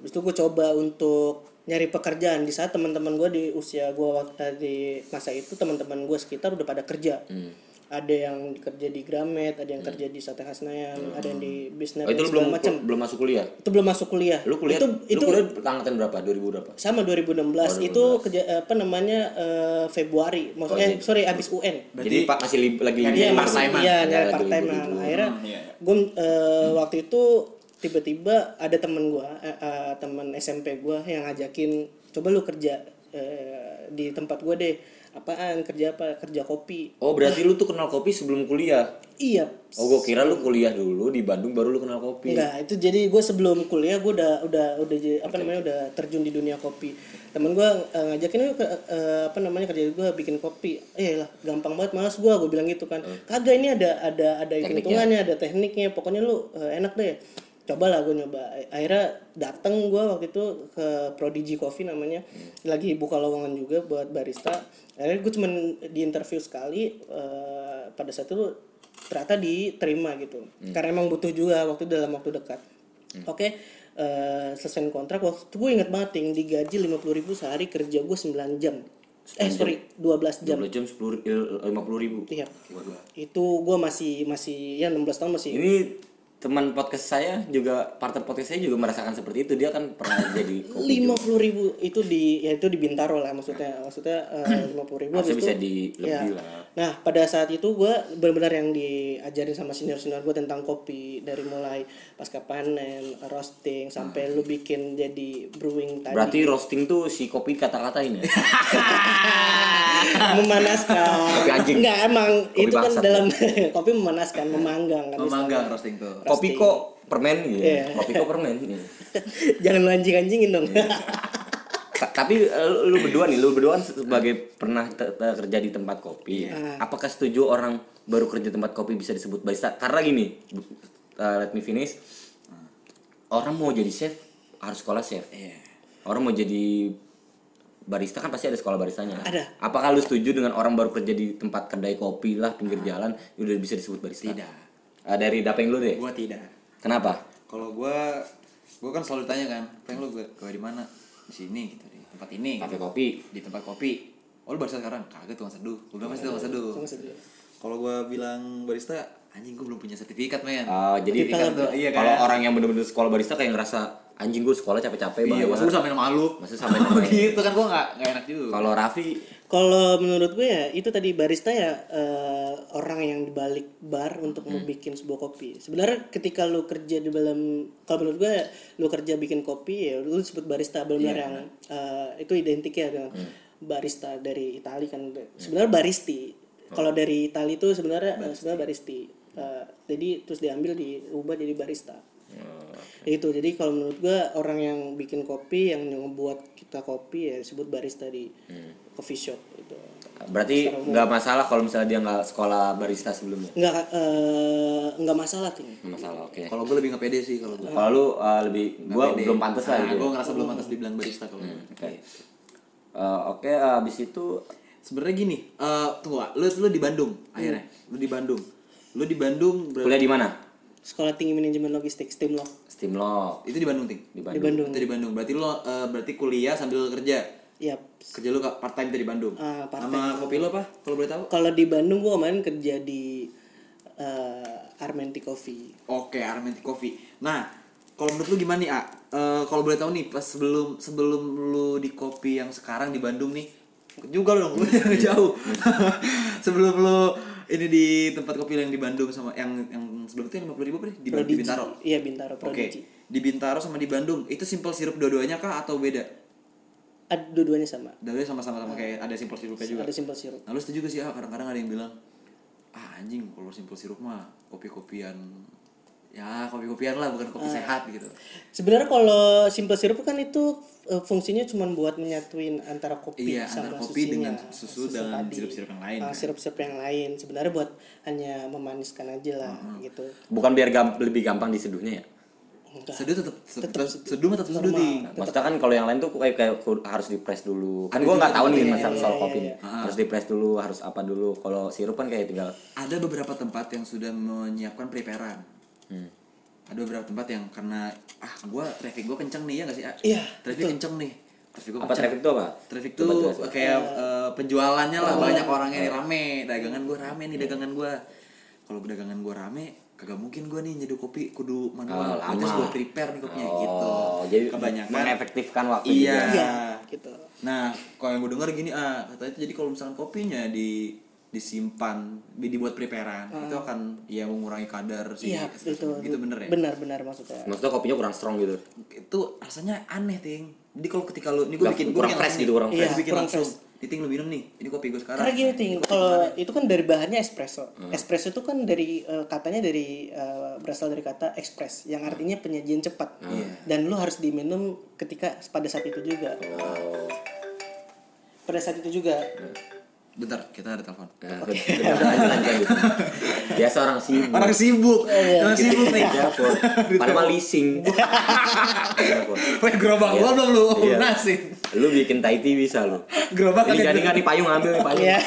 Habis itu gue coba untuk nyari pekerjaan di saat teman-teman gue di usia gue waktu di masa itu teman-teman gue sekitar udah pada kerja. ada yang kerja di Gramet ada yang kerja di Sate Hasnayan ada yang di bisnis Oh, itu lu belum belum masuk kuliah. itu belum masuk kuliah Lu kuliah itu lu itu kuliah angkatan berapa? 2000 berapa? sama 2016 itu kerja apa namanya eh, Februari maksudnya eh, sorry abis UN Jadi Pak masih li- lagi Iya, libur. masih part-time-an. iya, Ya, part time libur-libur. Akhirnya iya. gue eh, waktu itu tiba-tiba ada temen gue, eh, eh, temen SMP gue yang ngajakin coba lu kerja eh, di tempat gue deh. Apaan kerja apa? Kerja kopi. Oh, berarti lu tuh kenal kopi sebelum kuliah. Iya. Oh, gua kira lu kuliah dulu di Bandung baru lu kenal kopi. Enggak, itu jadi gue sebelum kuliah gue udah udah udah apa namanya udah terjun di dunia kopi. Temen gue eh, ngajakin "Yuk ke eh, apa namanya kerja gue bikin kopi. Eh lah, gampang banget malas gue gue bilang gitu kan. Kagak ini ada ada ada hitung-hitungannya, ada tekniknya. Pokoknya lu eh, enak deh. Coba lah gue nyoba. Akhirnya dateng gue waktu itu ke Prodigy Coffee namanya. Lagi buka lowongan juga buat barista. Akhirnya gue cuman di interview sekali eh, pada saat itu ternyata diterima gitu. Karena emang butuh juga waktu dalam waktu dekat. Oke eh selesai kontrak waktu itu gue inget banget ting digaji lima puluh ribu sehari kerja gue 9 jam. Eh sorry 12 jam. 12 jam 10 50 ribu. iya. Itu gue masih masih ya 16 tahun masih Ini teman podcast saya juga partner podcast saya juga merasakan seperti itu. Dia kan pernah jadi lima puluh ribu itu di ya itu di Bintaro lah maksudnya maksudnya lima puluh ribu habis bisa itu- di ya. lebih lah. Nah pada saat itu gue benar-benar yang diajarin sama senior-senior gue tentang kopi dari mulai pasca panen, roasting sampai lu bikin jadi brewing tadi Berarti roasting tuh si kopi kata-katain ya. memanaskan. Enggak emang Kopi itu kan dalam kopi memanaskan, memanggang kan. Memanggang roasting tuh. Kopi kok permen gitu. Iya. Kopi kok permen. Iya. Jangan lu anjing-anjingin dong. Ta- Tapi eh, lu berdua nih, lu berdua kan sebagai pernah kerja di tempat kopi. Apakah setuju orang baru kerja di tempat kopi bisa disebut barista? Karena gini, uh, let me finish. Orang mau jadi chef harus sekolah chef. Orang mau jadi barista kan pasti ada sekolah baristanya. Ada. Apakah lu setuju dengan orang baru kerja di tempat kedai kopi lah pinggir jalan udah bisa disebut barista? Tidak. Uh, dari Dapeng lu deh. Gua tidak. Kenapa? Kalau gua gua kan selalu tanya kan, pengen lu gue di mana? Di sini gitu di tempat ini. Kafe gitu. kopi. Di tempat kopi. Oh lu barista sekarang? Kagak tukang seduh. Lu bilang pasti tukang seduh. seduh. Kalau gua bilang barista, anjing gua belum punya sertifikat men. Uh, jadi Sertifikat tuh, iya kan? kalau orang yang bener-bener sekolah barista kayak ngerasa anjing gue sekolah capek-capek Iya, bayar. masa gua sampai nama lu. Masa sampai nama lu? gitu kan gua nggak nggak enak juga. Kalau Raffi Kalau menurut gue ya itu tadi barista ya eh, orang yang dibalik bar untuk Hmm. membuat sebuah kopi. Sebenarnya ketika lu kerja di dalam kalau menurut gue lu kerja bikin kopi ya lu disebut barista benar Iya, yang eh, itu identik ya dengan Hmm. barista dari Itali kan. Sebenarnya baristi. Kalau dari Itali itu sebenarnya eh, sebenarnya baristi. Eh, jadi terus diambil diubah jadi barista. Oh, Itu jadi kalau menurut gue orang yang bikin kopi yang ngebuat kita kopi ya disebut barista di Hmm. Coffee shop itu. berarti nggak masalah kalau misalnya dia nggak sekolah barista sebelumnya. nggak eh, nggak masalah ting Nggak masalah, oke. Kalau gua lebih nggak pede sih kalau gua. Kalau lu uh, lebih gua Pede. belum pantas lah Nah, gitu. gua ngerasa belum pantas dibilang barista kalau gua. Oke. Uh, Oke, uh, abis itu Sebenarnya gini, eh tunggu, ah. lu lu di Bandung akhirnya. Lu di Bandung. Lu di Bandung berarti kuliah di mana? sekolah tinggi manajemen logistik STIMLOG Steamlock itu di Bandung, Ting. di di Bandung. Bandung Itu di Bandung. Berarti lu eh, berarti kuliah sambil kerja. Ya Kerja lu part time di Bandung. Ah, part Nama kopi lu apa? Kalau boleh tahu? kalau di Bandung gua kemarin kerja di eh, Armenti Coffee Oke, Armenti Coffee. Nah, kalau menurut lu gimana nih, A? Eh, kalau boleh tahu nih, pas sebelum sebelum lu di kopi yang sekarang di Bandung nih, juga lu dong, lu jangan jauh. sebelum lu ini di tempat kopi yang di Bandung sama yang yang sebelum itu yang lima puluh ribu apa nih? di, di. Bintaro. iya Bintaro Oke, Prodigy di Bintaro sama di Bandung itu simple sirup dua-duanya kah atau beda? Ada dua-duanya sama Dua-duanya sama-sama sama kayak ada simple sirupnya juga. ada simple sirup Nah lu setuju gak sih ah kadang-kadang ada yang bilang ah anjing kalau simple sirup mah kopi-kopian ya kopi-kopian lah bukan kopi sehat gitu. sebenarnya kalau simple sirup kan itu eh, fungsinya cuma buat menyatuin antara kopi Iya, sama antara kopi susunya. dengan susu dengan tadi. sirup-sirup yang lain, Ah, kan? sirup-sirup yang lain sebenarnya buat hanya memaniskan aja lah gitu Bukan biar gam- lebih gampang diseduhnya ya. Enggak Seduh tetap tetap seduh tetap seduh ting. Maksudnya kan kalau yang lain tuh kayak, kayak harus di press dulu. Kan gua nggak tahu nih masalah soal kopi nih. Harus di press dulu, harus apa dulu. Kalau sirup kan kayak tinggal Ada beberapa tempat yang sudah menyiapkan preparan. Ada beberapa tempat yang karena ah gua traffic gua kenceng nih ya gak sih? Ah? Iya, Traffic kenceng nih. Traffic gua apa kenceng. traffic itu apa? Traffic tuh kayak eh, penjualannya lah banyak orangnya nih rame dagangan gue rame nih dagangan gue kalau dagangan gue rame kagak mungkin gue nih nyeduh kopi kudu manual Oh, lama. terus gue prepare nih kopinya gitu Oh, jadi kebanyakan mengefektifkan waktu iya juga. Iya, gitu. nah kalau yang gue dengar gini ah katanya itu jadi kalau misalkan kopinya di disimpan di- dibuat preparean itu akan ya mengurangi kadar si Iya, itu gitu bener ya Benar-benar maksudnya. Maksudnya kopinya kurang strong gitu. itu rasanya aneh ting jadi kalau ketika lu ini gue bikin kurang bikin fresh gitu, kurang fresh. bikin Iya, kurang langsung Diting lu minum nih ini kopi gue sekarang Karena gini ting, kalau itu kan dari bahannya espresso. Hmm. Espresso itu kan dari eh, katanya dari eh, berasal dari kata express, yang artinya penyajian cepat. Hmm. Dan lu harus diminum ketika pada saat itu juga. Oh. Pada saat itu juga. Bentar kita ada telepon Nah, lanjut, lanjut, lanjut. Biasa orang sibuk. orang sibuk orang sibuk nih Ya, Pur. Padahal mah leasing. Ya. Weh gerobak Iya. gua belum lu Iya. lunasin Lu bikin Thai tea bisa lu. gerobak Ini kagak kan nih payung ambil nih payung. Iya.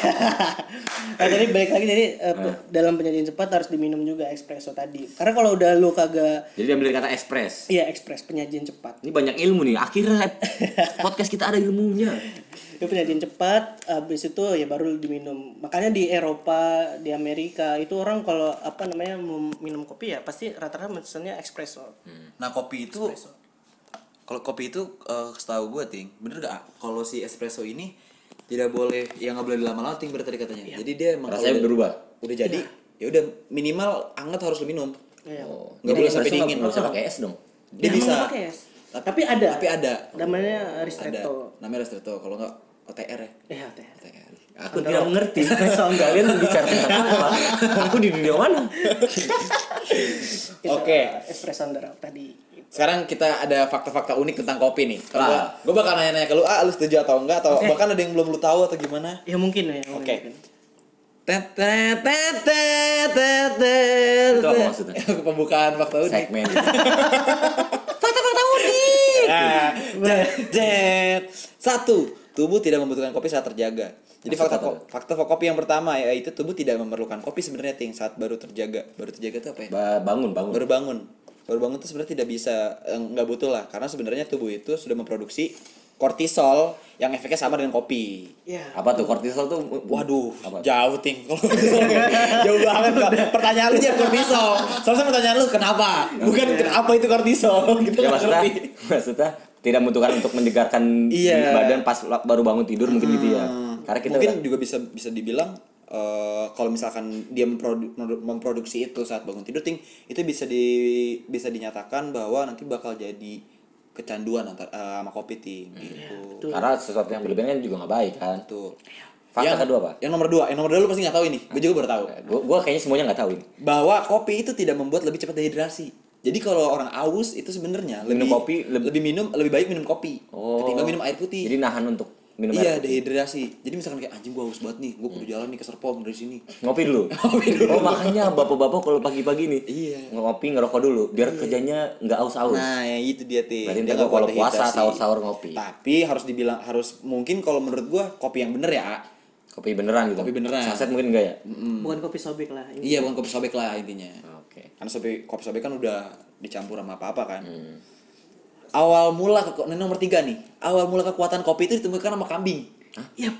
nah, tadi balik lagi jadi eh, Hmm. dalam penyajian cepat harus diminum juga espresso tadi. Karena kalau udah lu kagak Jadi dari kata express. iya express penyajian cepat. Ini banyak ilmu nih. Akhirnya podcast kita ada ilmunya. Itu penyajian cepat, habis itu ya baru diminum. Makanya di Eropa, di Amerika itu orang kalau apa namanya minum kopi ya pasti rata-rata mesennya espresso. nah kopi itu kalau kopi itu eh, setahu gue ting bener gak kalau si espresso ini tidak boleh ya nggak boleh lama-lama ting berarti tadi katanya jadi dia emang Rasanya udah- berubah. udah jadi ya udah minimal anget harus lu minum Iya. Oh, Nggak boleh sampai dingin. nggak bisa pakai es dong. dia Ya, bisa pakai es. Tapi ada. tapi ada Namanya ada ristretto. namanya ristretto kalau nggak OTR ya Iya, teh. OTR Aku tidak mengerti. Kalian bicara tentang apa? Aku di dunia mana? Oke. espresso under tadi. Sekarang kita ada fakta-fakta unik tentang kopi nih. Kalau gua, gua bakal nanya-nanya ke lu, ah lu setuju atau enggak atau bahkan ada yang belum lu tahu atau gimana? Ya mungkin ya. Oke. Itu apa maksudnya? Pembukaan fakta unik. Segmen. Fakta-fakta unik. Ah, tet. Satu, tubuh tidak membutuhkan kopi saat terjaga. Jadi Maksud fakta fakta kopi yang pertama yaitu tubuh tidak memerlukan kopi sebenarnya ting saat baru terjaga. Baru terjaga itu apa ya? Ba- bangun, bangun. baru bangun baru bangun tuh sebenarnya tidak bisa eh, nggak butuh lah karena sebenarnya tubuh itu sudah memproduksi kortisol yang efeknya sama dengan kopi Ya. Apa tuh kortisol tuh? waduh Apa? jauh ting jauh banget kok pertanyaan lu jangan kortisol soalnya pertanyaan lu kenapa bukan kenapa itu kortisol gitu Ya nggak maksudnya, ngerti. maksudnya tidak membutuhkan untuk menyegarkan Iya. badan pas baru bangun tidur mungkin gitu ya. Karena kita mungkin udah- juga bisa bisa dibilang eh, kalau misalkan dia memprodu- memprodu- memproduksi itu saat bangun tidur ting itu bisa di bisa dinyatakan bahwa nanti bakal jadi kecanduan antar eh, sama kopi ting gitu karena sesuatu yang berlebihan kan juga nggak baik kan. Tuh. Fakta yang, kedua apa? Yang nomor dua, yang nomor dua lu pasti nggak tahu ini. Gue juga baru tahu. Gue gua kayaknya semuanya nggak tahu ini. Bahwa kopi itu tidak membuat lebih cepat dehidrasi. Jadi kalau orang aus itu sebenarnya lebih Minum kopi, lebih, lebih- minum lebih baik minum kopi Oh. ketimbang minum air putih. Jadi nahan untuk minum iya air putih. dehidrasi. Jadi misalkan kayak anjing gua haus banget nih, gua kudu jalan nih ke Serpong dari sini. Ngopi dulu. Oh makanya bapak-bapak kalau pagi-pagi nih Iya. ngopi ngerokok dulu biar kerjanya nggak aus-aus. Nah, ya itu dia tih. Berarti Dia kalau puasa sahur-sahur ngopi. Tapi harus dibilang harus mungkin kalau menurut gua kopi yang bener ya. Kopi beneran gitu. Kopi beneran. Saset mungkin enggak ya? Bukan kopi sobek lah. Ini. Iya, bukan kopi sobek lah intinya. Oke. Karena sobe, kopi sobek kan udah dicampur sama apa-apa kan. Hmm. Awal mula ke nomor tiga nih. Awal mula kekuatan kopi itu ditemukan sama kambing. Iya.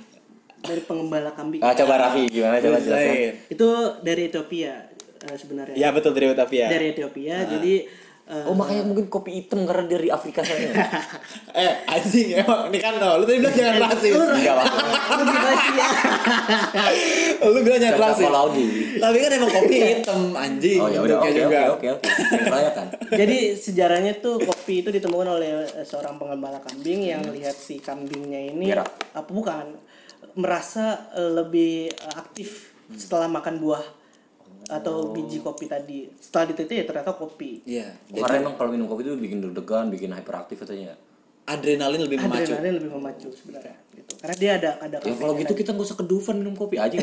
Dari pengembala kambing. Ah, coba Raffi gimana coba. Buset. Itu dari Ethiopia eh, sebenarnya. Ya betul dari Batavia. Dari Ethiopia. Jadi eh, Oh makanya mungkin kopi hitam karena dari Afrika sana. eh anjing emang ini kan lo, lu tadi bilang jangan rasis. Enggak apa. lebih rahasia. lu bilang jangan rasis. Tapi kan emang kopi hitam anjing. Oh ya udah oke oke oke oke. Rayakan. Jadi sejarahnya tuh kopi itu ditemukan oleh eh, seorang pengembala kambing yang lihat si kambingnya ini apa bukan merasa eh, lebih eh, aktif setelah makan buah atau biji kopi tadi. Setelah diteliti ya ternyata kopi. Iya. Oh, karena emang kalau minum kopi itu bikin deg-degan, bikin hyperaktif katanya. Adrenalin lebih memacu. Adrenalin lebih memacu sebenarnya gitu. Karena dia ada ada Ya kalau gitu kita nggak usah kedufan minum kopi aja.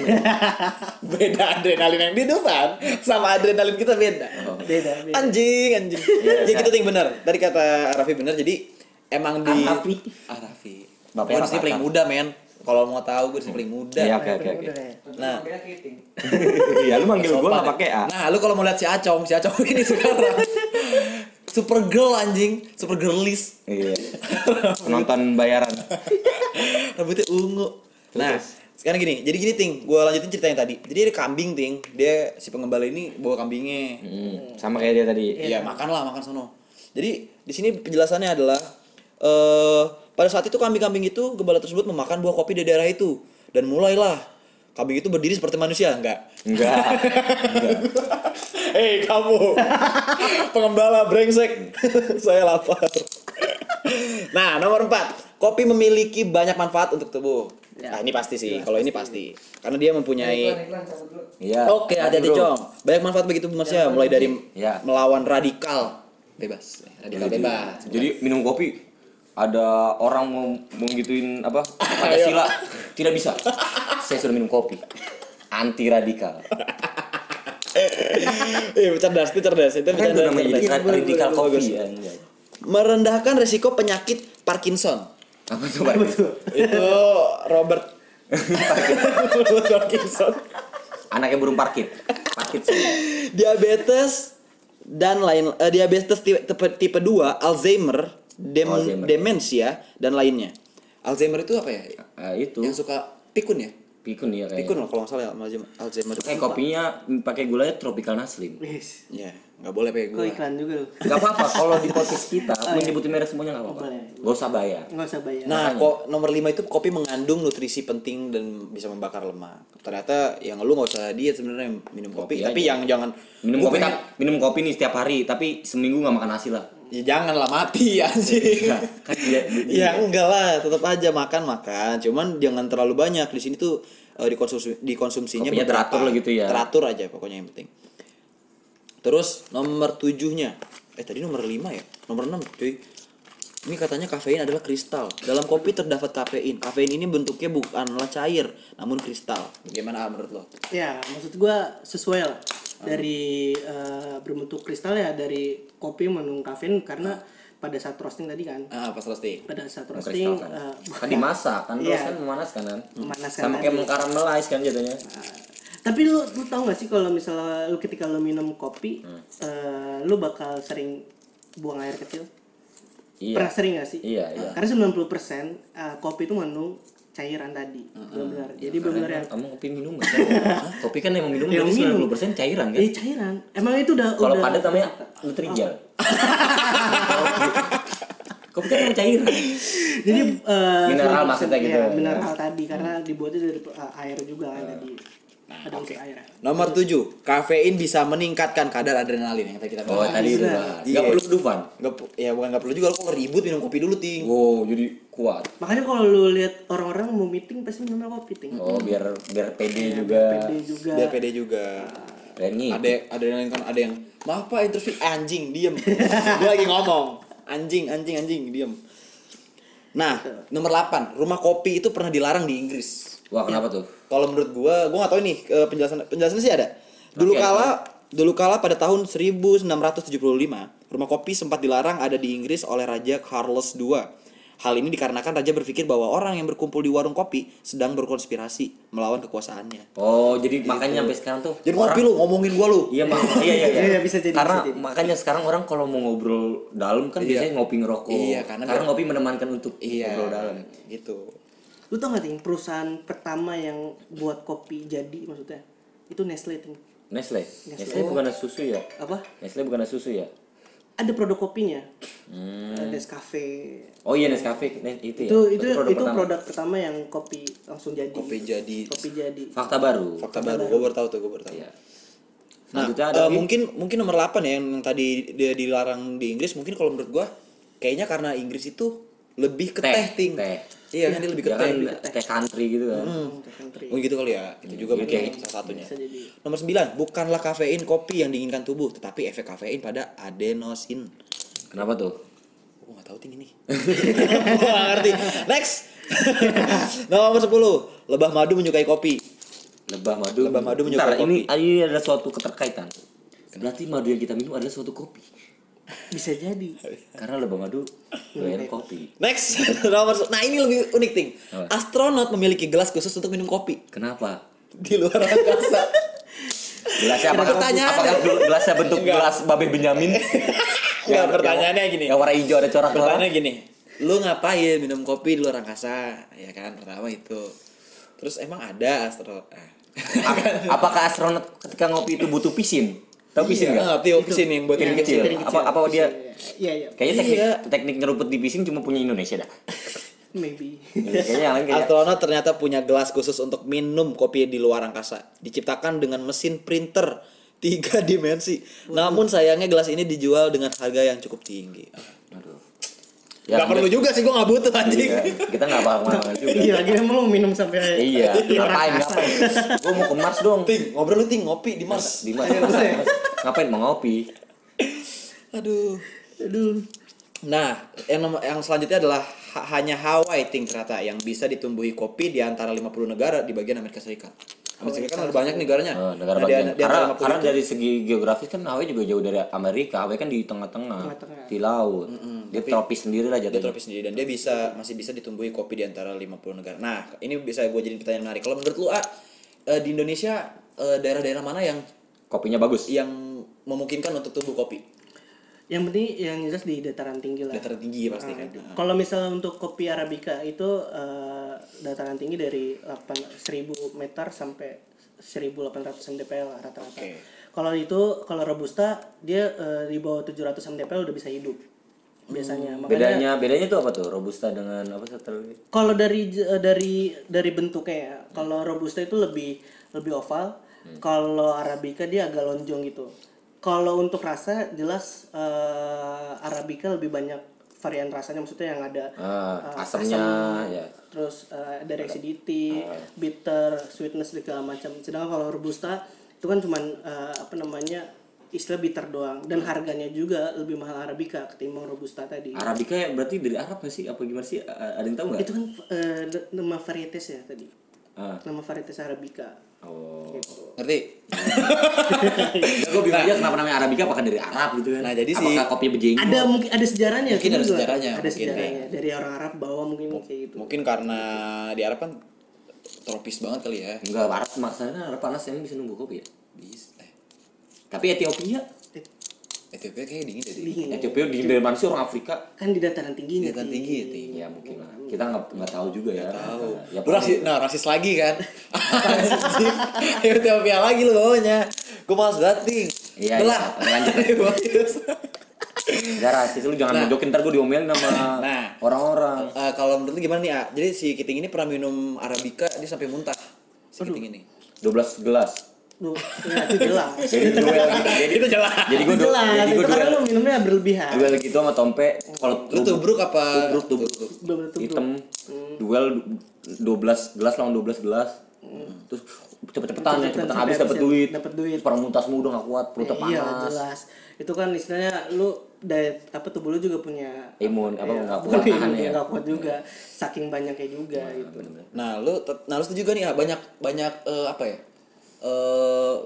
beda adrenalin yang di depan sama adrenalin kita beda. beda, beda. Anjing, anjing. ya gitu ting bener. Tadi kata Raffi bener. Jadi emang di? Ah di sini Raffi. paling muda men. Kalau mau tahu gue paling muda. Iya oke oke oke. Nah, Iya lu manggil gua sopan nggak pakai A. Nah, lu kalau mau lihat si Acong, si Acong ini sekarang super girl anjing, super girlies. Iya. Penonton bayaran. Rambutnya ungu. Nah, sekarang gini, jadi gini ting, gue lanjutin cerita yang tadi. Jadi ada kambing ting, dia si pengembala ini bawa kambingnya. Hmm, sama kayak dia tadi. Iya, makan lah, makan sono. Jadi di sini penjelasannya adalah eh pada saat itu kambing-kambing itu gembala tersebut memakan buah kopi di daerah itu. Dan mulailah kambing itu berdiri seperti manusia, enggak? Enggak. Hei kamu. Pengembala brengsek. Saya lapar. Nah nomor empat. Kopi memiliki banyak manfaat untuk tubuh. Ya. nah ini pasti sih. Kalau ini pasti. karena dia mempunyai Iya. oke hati-hati Bro. cong banyak manfaat bagi tubuh manusia mulai dari Ya. melawan radikal. Bebas. Radikal bebas. Jadi minum kopi ada orang mau mau gituin apa Pancasila tidak bisa. Saya sudah minum kopi. Anti radikal. eh cerdas itu cerdas itu Kan itu bercanda namanya radikal kopi. anjay. merendahkan resiko penyakit Parkinson Apa tuh Pak? itu Robert Parkinson Anaknya burung parkit. Parkit sih. diabetes dan lain eh, diabetes tipe, tipe, tipe 2, Alzheimer, dem- Alzheimer. demensia dan lainnya. Alzheimer itu apa ya? Ah, itu Yang suka pikun ya? pikun ya kayak. Pikun loh kalau nggak salah ya Alzheimer. Kayak kopinya pakai gulanya tropical naslim. Wis. Ya, nggak boleh pakai Kok gula. iklan juga lu? Gak apa-apa kalau di podcast kita menyebutin merek semuanya gak apa-apa. Gak usah bayar. Enggak usah bayar. Nah, kok nomor 5 itu kopi mengandung nutrisi penting dan bisa membakar lemak. Ternyata yang lu nggak usah diet sebenarnya minum kopi, Kopi tapi aja. yang jangan Minum kopi pengen- minum kopi nih setiap hari tapi seminggu gak makan nasi lah. Ya jangan lah mati anjing. Nah, kan dia, ya enggak lah, tetap aja makan makan. Cuman jangan terlalu banyak. Di sini tuh eh, dikonsumsi dikonsumsinya Kopinya beberapa. teratur lah gitu ya. Teratur aja pokoknya yang penting. Terus nomor tujuhnya Eh tadi nomor 5 ya? Nomor 6 cuy. Ini katanya kafein adalah kristal. Dalam kopi terdapat kafein. Kafein ini bentuknya bukanlah cair, namun kristal. Bagaimana menurut lo? Ya, maksud gua sesuai lah. Dari eh, berbentuk kristal ya dari kopi mengandung kafein karena pada saat roasting tadi kan. Ah, pas roasting. Pada saat kristal roasting kan. eh, kan dimasak kan Iya. kan memanaskan kan. Memanaskan Sama kayak mengkaramelize kan jatuhnya. Tapi lu lu tau gak sih kalau misalnya lu ketika lu minum kopi, Hmm. eh, lu bakal sering buang air kecil? Iya. Pernah sering gak sih? Iya, iya. Karena 90% eh, kopi itu mengandung cairan tadi. Benar. Jadi benar yang Kamu kopi minum kan? kopi kan emang minum Yang berarti minum. 90% cairan kan? Eh cairan. Emang itu udah Kalau udah padat namanya Nutrijel. kopi kan emang cairan. Jadi eh, Mineral 90% maksudnya gitu. iya, mineral tadi karena dibuatnya dari eh, air juga kan tadi. Nah, Ada unsur air. Nomor 7, kafein bisa meningkatkan kadar adrenalin yang tadi kita Oh bahas. tadi itu Iya. bahas. Iya. Gak perlu kedufan. Nggak pu- ya bukan nggak perlu juga lo kalau ribut minum kopi dulu ting Wow, jadi kuat. Makanya kalau lu lihat orang-orang mau meeting pasti minum kopi ting. Oh, biar biar pede juga. Pede juga. biar pede juga Dan ngikut. ada ada yang kan ada yang maaf pak interview anjing diem dia lagi ngomong anjing anjing anjing diem nah nomor 8 rumah kopi itu pernah dilarang di Inggris Wah, kenapa tuh? kalau menurut gua gua nggak tahu nih eh, penjelasan penjelasannya sih ada dulu Oke, kala dulu kala pada tahun 1975 rumah kopi sempat dilarang ada di Inggris oleh Raja Charles II Hal ini dikarenakan raja berpikir bahwa orang yang berkumpul di warung kopi sedang berkonspirasi melawan kekuasaannya. Oh, jadi makanya sampai sekarang tuh Jadi kopi lu ngomongin gua lu. Iya, mak iya iya iya. Iya, bisa jadi, Karena bisa jadi. makanya sekarang orang kalau mau ngobrol dalam kan Iya. biasanya ngopi ngerokok. Iya, karena karena ngopi menemankan untuk Iya. ngobrol dalam. Gitu. Lu tau gak ting perusahaan pertama yang buat kopi jadi maksudnya itu Nestle ting. Nestle. Nestle bukan susu ya? Apa? Nestle bukan susu ya? Ada produk kopinya. Hmm. Nescafe. Oh iya Nescafe Nes- itu ya. Itu itu produk itu pertama. produk pertama yang kopi langsung jadi. Kopi jadi Kopi jadi. Fakta baru. fakta baru. Gua baru tahu tuh, gua baru tahu. Iya. Nah, Selanjutnya ada lagi. mungkin mungkin nomor 8 ya yang tadi dia dilarang di Inggris mungkin kalau menurut gua kayaknya karena Inggris itu lebih ke Teh, teh, ting. teh. Iya, kan dia lebih ke Ya teh. kan teh country gitu kan. Country. Oh gitu kali ya. Itu juga Iya, mungkin kayak- salah satunya. Bisa jadi. Nomor 9, bukanlah kafein kopi yang diinginkan tubuh, tetapi efek kafein pada adenosin. Kenapa tuh? Gua gak tahu ting ini. Gua gak ngerti. Next. Nomor 10, lebah madu menyukai kopi. Lebah madu. Lebah madu Bentar, menyukai ini kopi. ini ada suatu keterkaitan. Berarti madu yang kita minum adalah suatu kopi. Bisa jadi. Karena lebah madu doyan kopi. Next, nomor Nah, ini lebih unik, Ting. Apa? Astronot memiliki gelas khusus untuk minum kopi Kenapa? di luar angkasa. Gelasnya apakah, Pertanyaan. apakah gelasnya bentuk Enggak. gelas babe Benyamin? Enggak, pertanyaannya gini. Yang warna hijau ada corak-corak. Pertanyaannya gini, lu ngapain minum kopi di luar angkasa? Ya kan, pertama itu. Terus emang ada astronot. Ah. Ap- Apakah astronot ketika ngopi itu butuh pisin? Tahu pisin Iya, nggak? ngerti oh, pisin yang buat Piring yang kecil. Piring Apa apa dia? Iya iya. Kayaknya teknik Iya. teknik nyeruput di pising cuma punya Indonesia dah. Maybe. Kayaknya yang lain kayak Astronot ternyata punya gelas khusus untuk minum kopi di luar angkasa. Diciptakan dengan mesin printer tiga dimensi. Namun sayangnya gelas ini dijual dengan harga yang cukup tinggi. Aduh. Gak perlu juga sih, gue gak butuh anjing. Iya, kita nggak bakal ke mana juga. Iya lagi emang mau minum sampai Iya, luar ngapain ngapain? Gue mau ke Mars dong. Ting, ngobrol lu ting ngopi di Mars. Di Mars. Mars. Ngapain mau ngopi? Aduh. Aduh. Nah, yang yang selanjutnya adalah ha- hanya Hawaii ting ternyata yang bisa ditumbuhi kopi di antara 50 negara di bagian Amerika Serikat. Amerika kan ada banyak negaranya. Eh, negara Nah, di- bagian. di antara Karena 50 karena itu- dari segi geografis kan Hawaii juga jauh dari Amerika. Hawaii kan di tengah-tengah, di laut. Dia tropis sendiri lah dia jatuhnya. tropis sendiri dan dia bisa masih bisa ditumbuhi kopi di antara 50 negara. Nah, ini bisa gue jadi pertanyaan menarik. Kalau menurut lu A, eh, di Indonesia eh, daerah-daerah mana yang Kopinya bagus. yang memungkinkan untuk tumbuh kopi? Yang penting yang jelas di dataran tinggi lah. Dataran tinggi pasti kan. Kalau misalnya untuk kopi arabica itu eh, dataran tinggi dari 8 1000 meter sampai 1800 mdpl lah rata-rata. Oke. Kalau itu kalau robusta dia eh, di bawah 700 mdpl udah bisa hidup biasanya. Makanya Bedanya bedanya tuh apa tuh? Robusta dengan apa satu lagi? kalau dari eh, dari dari bentuknya ya, kalau robusta itu lebih lebih oval, kalau arabica dia agak lonjong gitu. Kalau untuk rasa jelas eh, arabica lebih banyak varian rasanya maksudnya yang ada Ah, eh, asamnya asam, ya. terus eh, ada acidity, bitter, sweetness segala macam. Sedangkan kalau robusta itu kan cuman eh, apa namanya istilah bitter doang dan harganya juga lebih mahal arabica ketimbang robusta tadi. Arabica ya berarti dari Arab nggak sih? Apa gimana sih? Ada yang tahu nggak? Itu kan eh, nama varietas ya tadi. Ah. Nama varietas arabica. Oh. Ngerti? Ya, gue bingung aja kenapa namanya Arabica apakah dari Arab gitu kan? Nah, jadi si- apakah kopi bejenggot? Ada mungkin ada sejarahnya Mungkin itu ada sejarahnya, Ada mungkin, sejarahnya dari orang Arab bawa mungkin kayak gitu. Mungkin karena di Arab kan tropis banget kali ya. Enggak, Arab maksudnya kan Arab panas emang bisa nunggu kopi ya. Bisa. Eh, Tapi Ethiopia, Ethiopia kayaknya dingin deh. Dingin. Ethiopia di dari mana sih orang Afrika? Kan di dataran tingginya. Dataran Ki. tinggi ya, Ting. Ya mungkin lah. Kita nggak nggak tahu juga ya. Tahu. Ya, rasis, nah rasis lagi kan? Ethiopia lagi lu bawanya. Gue males banget, Ting. Iya, Udah iya. Gak rasis lu jangan mojokin ntar gue diomelin sama Nah. orang-orang. Eh, kalau menurut lu gimana nih, A? Jadi si Kiting ini pernah minum Arabica, dia sampai muntah. Si Kiting ini. 12 gelas. Duh, ya, itu jelas. Jadi duel gitu. Jadi Itu jelas. Jadi gue itu jelas. jadi Itu gue karena duel lu minumnya berlebihan. duel gitu sama Tompe. Kalau Lu tubruk apa? Tubruk, tubruk. Belum tentu hitam duel 12 gelas lawan 12 gelas terus cepet-cepetan ya cepetan habis dapat ya, duit dapet duit. Muntah semua udah gak kuat perutnya Iya, panas jelas. Itu kan istilahnya lu diet apa tubuh lu juga punya imun apa Iya, nggak kuat imun tahan yang ya nggak kuat juga. Saking banyaknya juga gitu. Nah, lu nah lu setuju gak nih, A? Banyak banyak eh, apa ya? Eh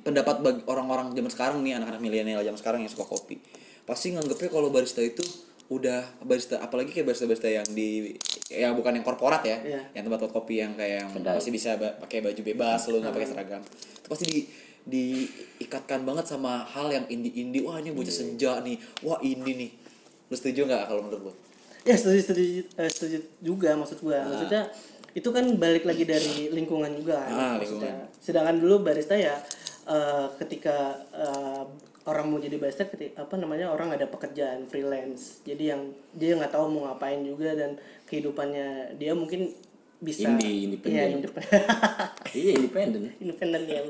pendapat bagi orang-orang zaman sekarang nih anak-anak milenial zaman sekarang yang suka kopi. Pasti nganggepnya kalau barista itu udah barista apalagi kayak barista-barista yang di yang bukan yang korporat ya Iya. yang tempat-tempat kopi yang kayak yang Kedai. masih bisa ba- pakai baju bebas lu nggak pakai seragam. Itu pasti di diikatkan banget sama hal yang indie-indie wah ini bocah senja nih. Wah ini nih. Lu setuju nggak kalau menurut lu? Ya setuju setuju eh, setuju juga maksud gua. Maksudnya itu kan balik lagi dari lingkungan juga kan. Ah, maksudnya. Sedangkan dulu barista ya eh, ketika eh, orang mau jadi barista ketika apa namanya orang ada pekerjaan freelance. Jadi yang dia nggak tahu mau ngapain juga dan kehidupannya dia mungkin bisa Indie, independen. Iya, independen. iya independen independen ya.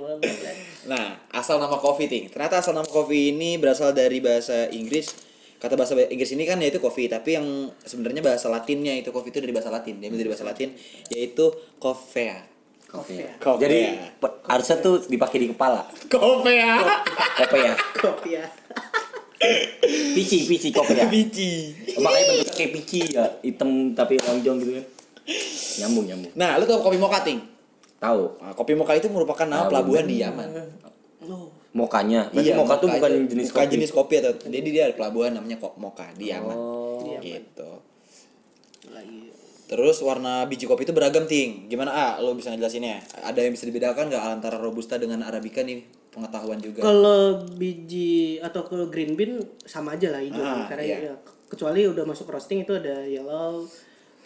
Nah, asal nama coffee ting. Ternyata asal nama coffee ini berasal dari bahasa Inggris. Kata bahasa Inggris ini kan yaitu coffee, tapi yang sebenarnya bahasa Latinnya itu coffee itu dari bahasa Latin. Dia dari bahasa Latin yaitu coffea. Kopi ya. Coffea. jadi harusnya tuh dipakai di kepala ya Kopi ya. pici pici kopi ya Biji. makanya bentuknya kayak pici ya hitam tapi lonjong gitu kan nyambung nyambung Nah, lu tau kopi mocha ting? tahu Nah, kopi mocha itu merupakan nama pelabuhan di Yaman. Mokanya berarti mocha tuh mocha bukan itu- jenis bukan kopi jenis kopi atau jadi dia ada pelabuhan namanya kok mocha di Yaman. oh Gitu. Lagi. Terus warna biji kopi itu beragam ting. Gimana ah? Lo bisa ngejelasinnya? Ada yang bisa dibedakan nggak antara robusta dengan arabica nih? Pengetahuan juga. Kalau biji atau kalau green bean sama aja lah hijau Ah, karena iya. ya, kecuali udah masuk roasting itu ada yellow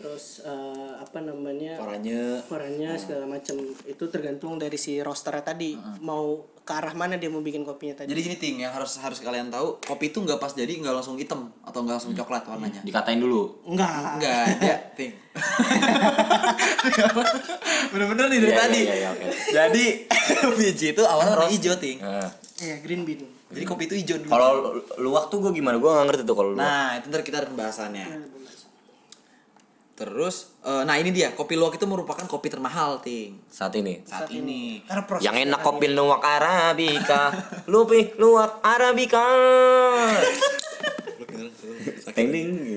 terus eh, apa namanya Oranye. warnanya segala macam itu tergantung dari si roasternya tadi mau ke arah mana dia mau bikin kopinya tadi Jadi gini ting, yang harus harus kalian tahu, kopi itu nggak pas jadi nggak langsung hitam atau nggak langsung coklat warnanya. Dikatain dulu. enggak Enggak ada, ting. Bener-bener nih dari Iya, tadi. iya, iya, oke. Jadi biji itu awalnya warna hijau ting. Nah, iya green bean Jadi kopi itu hijau dulu. kalau lu- luwak tuh gue gimana? Gue gak ngerti tuh kalau luwak. Nah, itu ntar kita ada pembahasannya. Terus, eh, nah ini dia, kopi luwak itu merupakan kopi termahal, ting. Saat ini. Saat ini. karena proses Yang enak kopi luwak arabica. Lupi luwak arabica. Ding.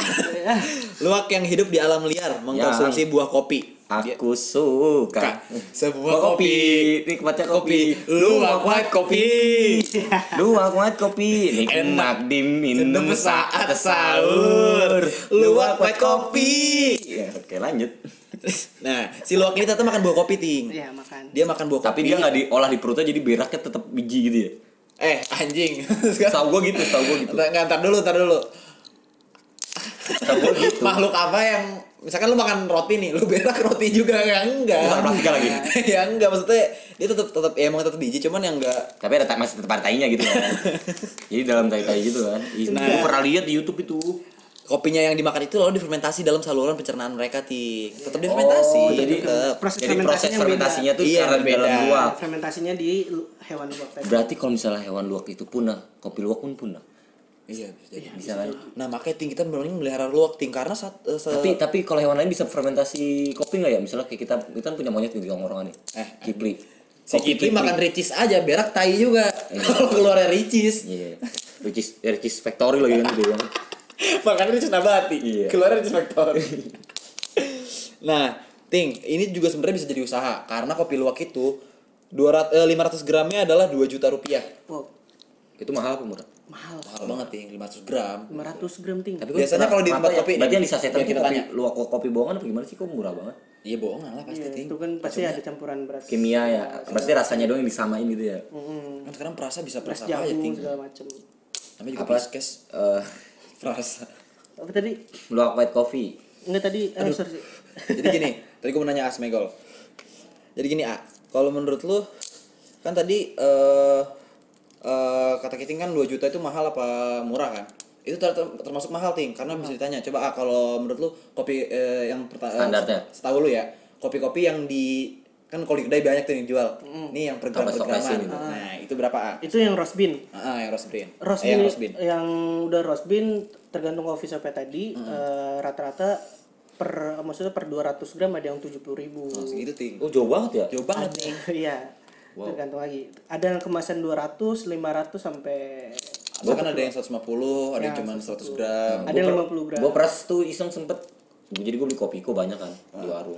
Luwak yang hidup di alam liar mengkonsumsi buah kopi. Aku suka Kak, sebuah Buah kopi. Nikmatnya kopi. Luwak white kopi. Luwak white kopi. Nikmat diminum saat sahur. Luwak white kopi. Ya, oke lanjut. Nah, si luwak ini ternyata makan buah kopi, ting. iya makan Dia makan buah kopi. Tapi dia nggak diolah di perutnya jadi beraknya tetap biji gitu ya. Eh, anjing. Tahu gue gitu, tahu gue gitu. Ntar, nggak, ntar dulu, ntar dulu. Gitu. Makhluk apa yang misalkan lu makan roti nih, lu berak roti juga ya enggak. Bukan plastika lagi. ya enggak maksudnya dia tetap tetap ya emang tetap biji cuman yang enggak Tapi ada masih tetap ada tainya gitu kan. Jadi dalam tai-tai gitu kan. Nah. Gue pernah lihat di YouTube itu. kopinya yang dimakan itu lalu difermentasi dalam saluran pencernaan mereka ti tetap difermentasi Oh, jadi tetap. Proses jadi proses fermentasinya tuh Iya, cara di beda. dalam luwak. fermentasinya di hewan luwak Berarti kalau misalnya hewan luwak itu punah, kopi luwak pun punah. Iya bisa jadi Bisa kan? nah makanya ting kita mending melihara luwak ting karena saat eh, se- Tapi tapi kalau hewan lain bisa fermentasi kopi nggak ya? Misalnya kayak kita kita kan punya monyet di tongkrongan nih. Eh, Kipli. si Kipli makan ricis aja berak tai juga kalau keluarnya ricis Iya. Ricis Ricis Factory lagi kan dia. bilang. makan ricis nabati Iya. keluarnya ricis factory nah ting ini juga sebenarnya bisa jadi usaha karena kopi luwak itu 200 eh, 500 gramnya adalah 2 juta rupiah wow Itu mahal apa murah? Mahal. Mahal banget ting 500 gram. 500 gram ting. Tapi Biasanya kalau di tempat ya? kopi- berarti yang disasetan yang itu kita kopi tanya. luwak kopi bohongan apa gimana sih? Kok murah banget? iya bohongan lah pasti Iya, ting. itu kan pasti ada campuran beras. Kimia ya. Pasti rasanya doang yang disamain gitu ya. Kan sekarang perasa bisa perasa apa aja ting? jagung segala macem. Namanya juga Apa? piskes Eh, perasa. Apa tadi? Luwak white coffee. enggak tadi eh, sorry. Jadi gini tadi gue mau nanya Asmegol. Jadi gini A kalau menurut lu kan tadi eh eh, kata Kiting kan 2 juta itu mahal apa murah kan itu ter- ter- termasuk mahal ting karena bisa ditanya coba A kalau menurut lu kopi eh, yang pertama Standarnya. setahu lu ya kopi-kopi yang di kan kalau di kedai banyak tuh yang jual nih yang per gram per graman gitu. nah itu berapa A itu yang roast bean Ah, yang roast bean. roast Eh, bean, yang roast bean. yang udah roast bean tergantung coffee shopnya tadi Hmm. eh, rata-rata per maksudnya per 200 gram ada yang 70.000 ribu Oh, segitu ting. Oh jauh banget ya? Jauh banget nih. iya tergantung lagi ada yang kemasan 200 500 sampai Bahkan ada yang 150, ada yang cuma 100 gram. ada yang 50 gram Gue pernah tuh iseng sempet jadi gue beli kopi kok banyak kan di warung.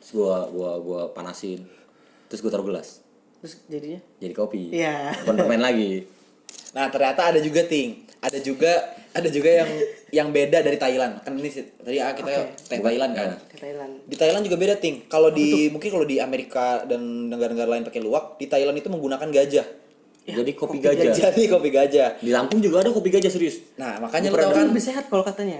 Terus gue gua gua panasin. Terus gue taruh gelas. terus jadinya Jadi kopi. iya Bukan permen lagi. Nah, ternyata ada juga ting. Ada juga ada juga yang yang beda dari Thailand. Kan ini sih, tadi ah, kita teh Thailand kan. ke Thailand Di Thailand juga beda ting. Kalau di mungkin kalau di Amerika dan negara-negara lain pakai luwak, di Thailand itu menggunakan gajah. jadi kopi gajah. Jadi kopi gajah. Di Lampung juga ada kopi gajah serius. Nah, makanya lu tahu pernah kan lebih sehat kalau katanya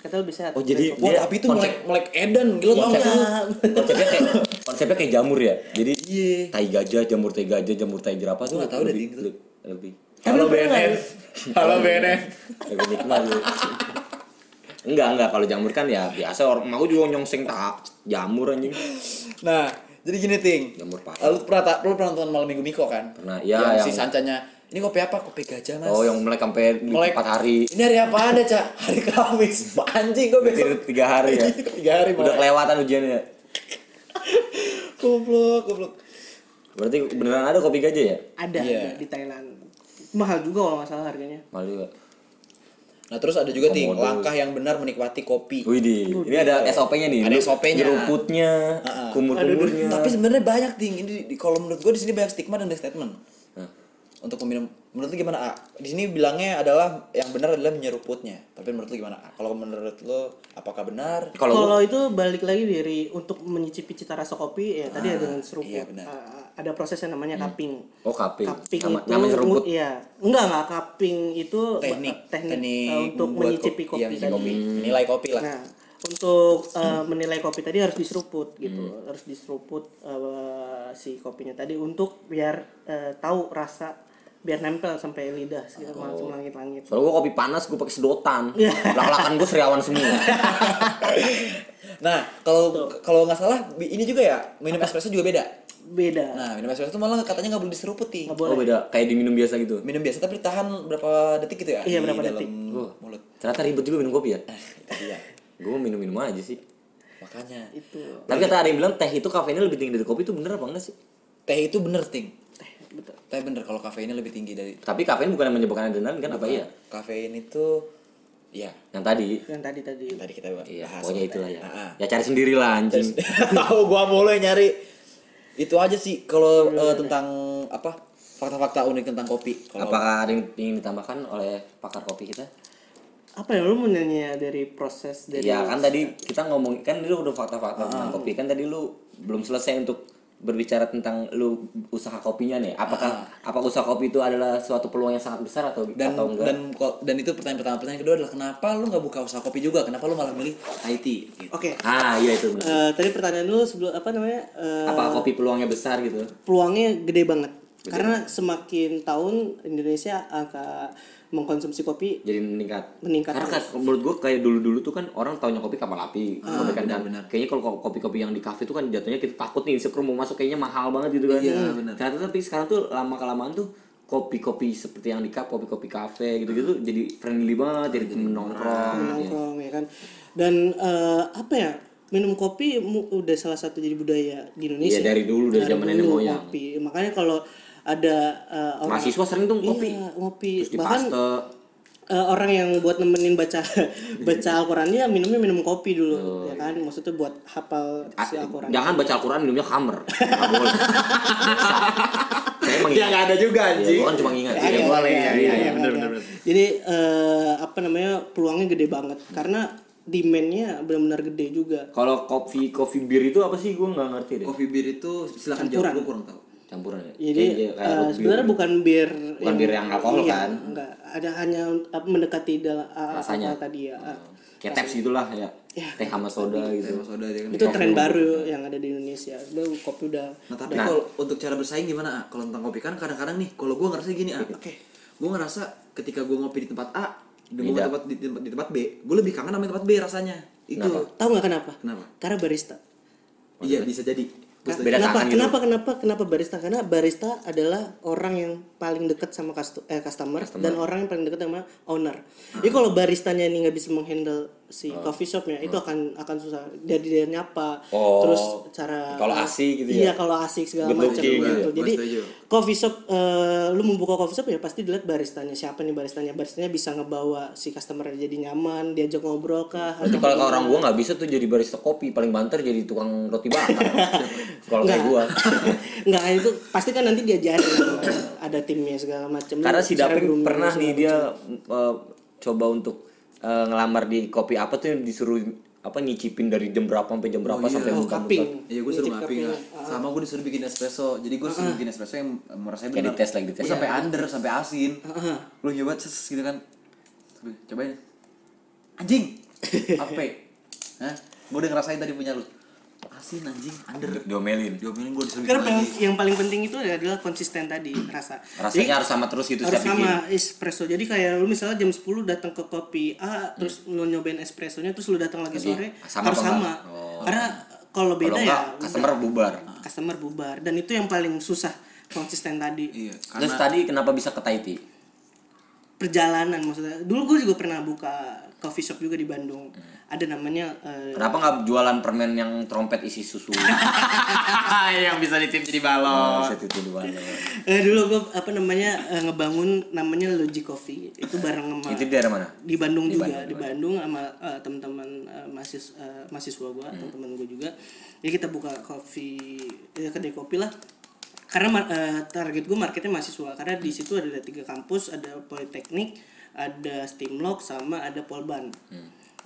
kata lebih sehat Oh jadi Wah, tapi itu melek melek edan, gila tau konsep- konsepnya kayak konsepnya kayak jamur ya. Jadi Iya. tai gajah, jamur tai gajah, jamur tai jerapah tuh nggak tahu deh, lebih, lebih Halo BNN. Halo BNN. lebih nikmat gitu. Enggak, enggak kalau jamur kan ya biasa orang mau juga nyongseng tak jamur anjing. Nah, jadi gini ting. Jamur parah. Lalu pernah tak, lu pernah nonton malam minggu Miko kan? Pernah, iya, Yang, si yang- sancanya. Ini kopi apa? Kopi gajah mas. Oh, yang melek sampai Melek. 4 hari. Ini hari apa ada cak? Hari Kamis. Anjing kok besok. 3 hari ya. Tiga hari Udah malah. kelewatan ujiannya. Goblok, goblok. Berarti beneran ada kopi gajah ya? ada, Iya. ada di Thailand mahal juga kalau nggak salah harganya Malu juga. Nah terus ada juga ting Komodo. langkah yang benar menikmati kopi. Wih di, ini ada SOP-nya nih. Ada SOP-nya. Jeruputnya, Ah, ah. kumur-kumurnya. Tapi sebenarnya banyak ting. Ini di, kalau menurut gue di sini banyak stigma dan statement. Nah, Untuk peminum, menurut lu gimana A? Di sini bilangnya adalah yang benar adalah menyeruputnya. Tapi menurut lu gimana A? Kalau menurut lu apakah benar? kalau itu balik lagi dari untuk menyicipi cita rasa kopi ya tadi ada dengan seruput iya, benar. Ah, ada proses yang namanya cupping oh kaping, cupping nama, itu namanya seruput. iya enggak enggak cupping itu Teknik, teknik, teknik eh, untuk menyicipi kopi, kopi, iya, tadi. kopi. Nilai kopi lah. nah untuk eh, menilai kopi tadi harus diseruput gitu harus diseruput eh, si kopinya tadi untuk biar eh, tahu rasa biar nempel sampai lidah segala macam langit-langit Soalnya gue kopi panas gue pakai sedotan. Lak-lakan gue seriawan semua. Nah, kalau kalau nggak salah ini juga ya minum espresso juga beda. Beda Nah, minum espresso itu malah katanya nggak boleh diseruput ting. Nggak Oh beda kayak diminum biasa gitu. Minum biasa tapi ditahan berapa detik gitu ya? Iya, berapa dalam detik. mulut. Ternyata ribet juga minum kopi ya. Itu dia. Gue minum-minum aja sih. Makanya itu Tapi kata ada yang bilang teh itu kafeinnya lebih tinggi dari kopi itu bener apa enggak sih? teh itu bener ting. teh betul Teh bener kalau kafeinnya lebih tinggi dari Tapi kafein bukan yang menyebabkan adrenalin kan apa iya? kafein itu ya Yang tadi. yang tadi tadi yang tadi kita bahas. Iya, pokoknya itulah ya. Ah, ah. Ya cari sendiri lah anjing. Tahu gua boleh nyari. Itu aja sih kalau eh, tentang apa? Fakta-fakta unik tentang kopi. Kalau Apakah ada yang ingin ditambahkan oleh pakar kopi kita? apa ya lu mau nanya dari proses dari Ya kan tadi kita ngomong kan dulu udah fakta-fakta tentang kopi kan tadi lu belum selesai untuk berbicara tentang lu usaha kopinya nih. Apakah apa usaha kopi itu adalah suatu peluang yang sangat besar atau dan atau enggak? dan dan itu pertanyaan pertama pertanyaan kedua adalah kenapa lu nggak buka usaha kopi juga kenapa lu malah milih IT gitu. oke ah iya itu. Eh, tadi pertanyaan lu sebelum apa namanya eh, Apa kopi peluangnya besar gitu? peluangnya gede banget karena semakin tahun Indonesia angka mengkonsumsi kopi Jadi meningkat. meningkat Karena kan menurut gua kayak dulu-dulu tuh kan orang taunya kopi kapal api. kopi kan dan kayaknya kalau kopi-kopi yang di kafe tuh kan jatuhnya kita takut nih sekru mau masuk kayaknya mahal banget gitu kan. Iya, benar. Ternyata tapi sekarang tuh lama kelamaan tuh kopi-kopi seperti yang di cup, kopi-kopi kafe gitu-gitu jadi friendly banget, jadi temen nongkrong. ya. nongkrong ya kan dan eh, apa ya minum kopi udah salah satu jadi budaya di Indonesia Iya, dari dulu, dari zaman nenek dulu moyang. ngopi makanya kalau ada eh, orang Mahasiswa sering tuh ngopi. iya, ngopi Terus di bahkan paste. eh, orang yang buat nemenin baca baca Al-Qurannya minumnya minum kopi dulu ya kan maksudnya buat hafal si Al-Quran Jangan baca Al-Quran minumnya khamer. Saya Ya nggak ada juga Iya, anjing. gua kan cuma ngingat. Ada, Iya, ada, boleh. ada. bener, bener, bener. Jadi eh, apa namanya peluangnya gede banget karena demandnya benar-benar gede juga. Kalau kopi kopi bir itu apa sih? Gua nggak ngerti deh. Kopi bir itu silakan jawab gua kurang tahu. Campuran ya. Jadi kayak eh, beer. sebenarnya bukan bir Bukan bir yang alkohol iya, kan? Enggak, ada hanya apa, mendekati dalam Rasanya. alkohol tadi ya. Ah. kayak taps gitulah ya. Teh sama soda gitu. Sama soda dia kan. Itu tren baru yang ada di Indonesia. Udah kopi udah Nah tapi kalau untuk cara bersaing gimana? Ah? Kalau tentang kopi kan kadang-kadang nih, kalau gue ngerasa gini ah. Oke. Gue ngerasa ketika gue ngopi di tempat A, dan gue tempat di, tempat di tempat B, gue lebih kangen sama tempat B rasanya. Itu. tahu nggak kenapa? Kenapa? Karena barista. Iya bisa jadi. Beda kenapa, tangan gitu. kenapa, kenapa, kenapa barista? Karena barista adalah orang yang paling dekat sama custo- eh, customer, dan orang yang paling dekat sama owner. Jadi kalau baristanya ini nggak bisa menghandle si coffee shopnya, itu akan akan susah. Jadi dia nyapa, Oh, terus cara kalau asik gitu iya, ya? kalau asik segala macam gitu. gitu. Jadi Gua setuju. coffee shop, eh, lu membuka coffee shop ya pasti dilihat baristanya siapa nih baristanya. Baristanya bisa ngebawa si customer jadi nyaman, diajak ngobrol kah? Berarti kalau orang gua nggak bisa tuh jadi barista kopi, paling banter jadi tukang roti bakar. kalau kayak gua. Enggak, itu pasti kan nanti diajarin ada timnya segala macam. Karena si Daping pernah nih dia eh, coba untuk eh, ngelamar di kopi apa tuh yang disuruh apa nyicipin dari jam berapa sampai jam berapa sampai Oh, muntah cupping. Iya gue suruh kopinya. lah. Sama gue disuruh bikin espresso. Jadi gue suruh bikin espresso yang Kayak benar. dites lagi, dites. Sampai under, sampai asin. Heeh. Lu nyoba ses gitu kan. Coba, Cobain. Anjing. Apa? Hah? Gue udah ngerasain tadi punya lu. Asin anjing, under. diomelin. Diomelin gue disuruh Karena yang, yang paling penting itu adalah konsisten tadi rasa. Rasanya harus sama terus gitu harus saya bikin. sama espresso. Jadi kayak lu misalnya jam 10 datang ke kopi A, terus lu nyobain espressonya terus lu datang lagi sore sama harus sama. Oh. Karena kalau beda Kalau ya enggak customer bubar. customer bubar dan itu yang paling susah konsisten tadi. Iya, Terus tadi kenapa bisa ke Tahiti? Perjalanan maksudnya. Dulu gue juga pernah buka coffee shop juga di Bandung. Ada namanya eh, Kenapa nggak jualan permen yang trompet isi susu? yang bisa ditip jadi Oh, balon. saya tidur di mana? Eh, dulu gue apa namanya eh, ngebangun namanya Logi Coffee itu bareng sama Itu di daerah mana? di Bandung juga di Bandung sama eh, teman-teman eh, mahasiswa eh, mahasiswa gue Hmm. teman-teman gue juga ya kita buka kopi ya kedai kopi lah karena eh, target gue marketnya mahasiswa karena di situ ada tiga kampus ada politeknik ada Stimlok sama ada Polban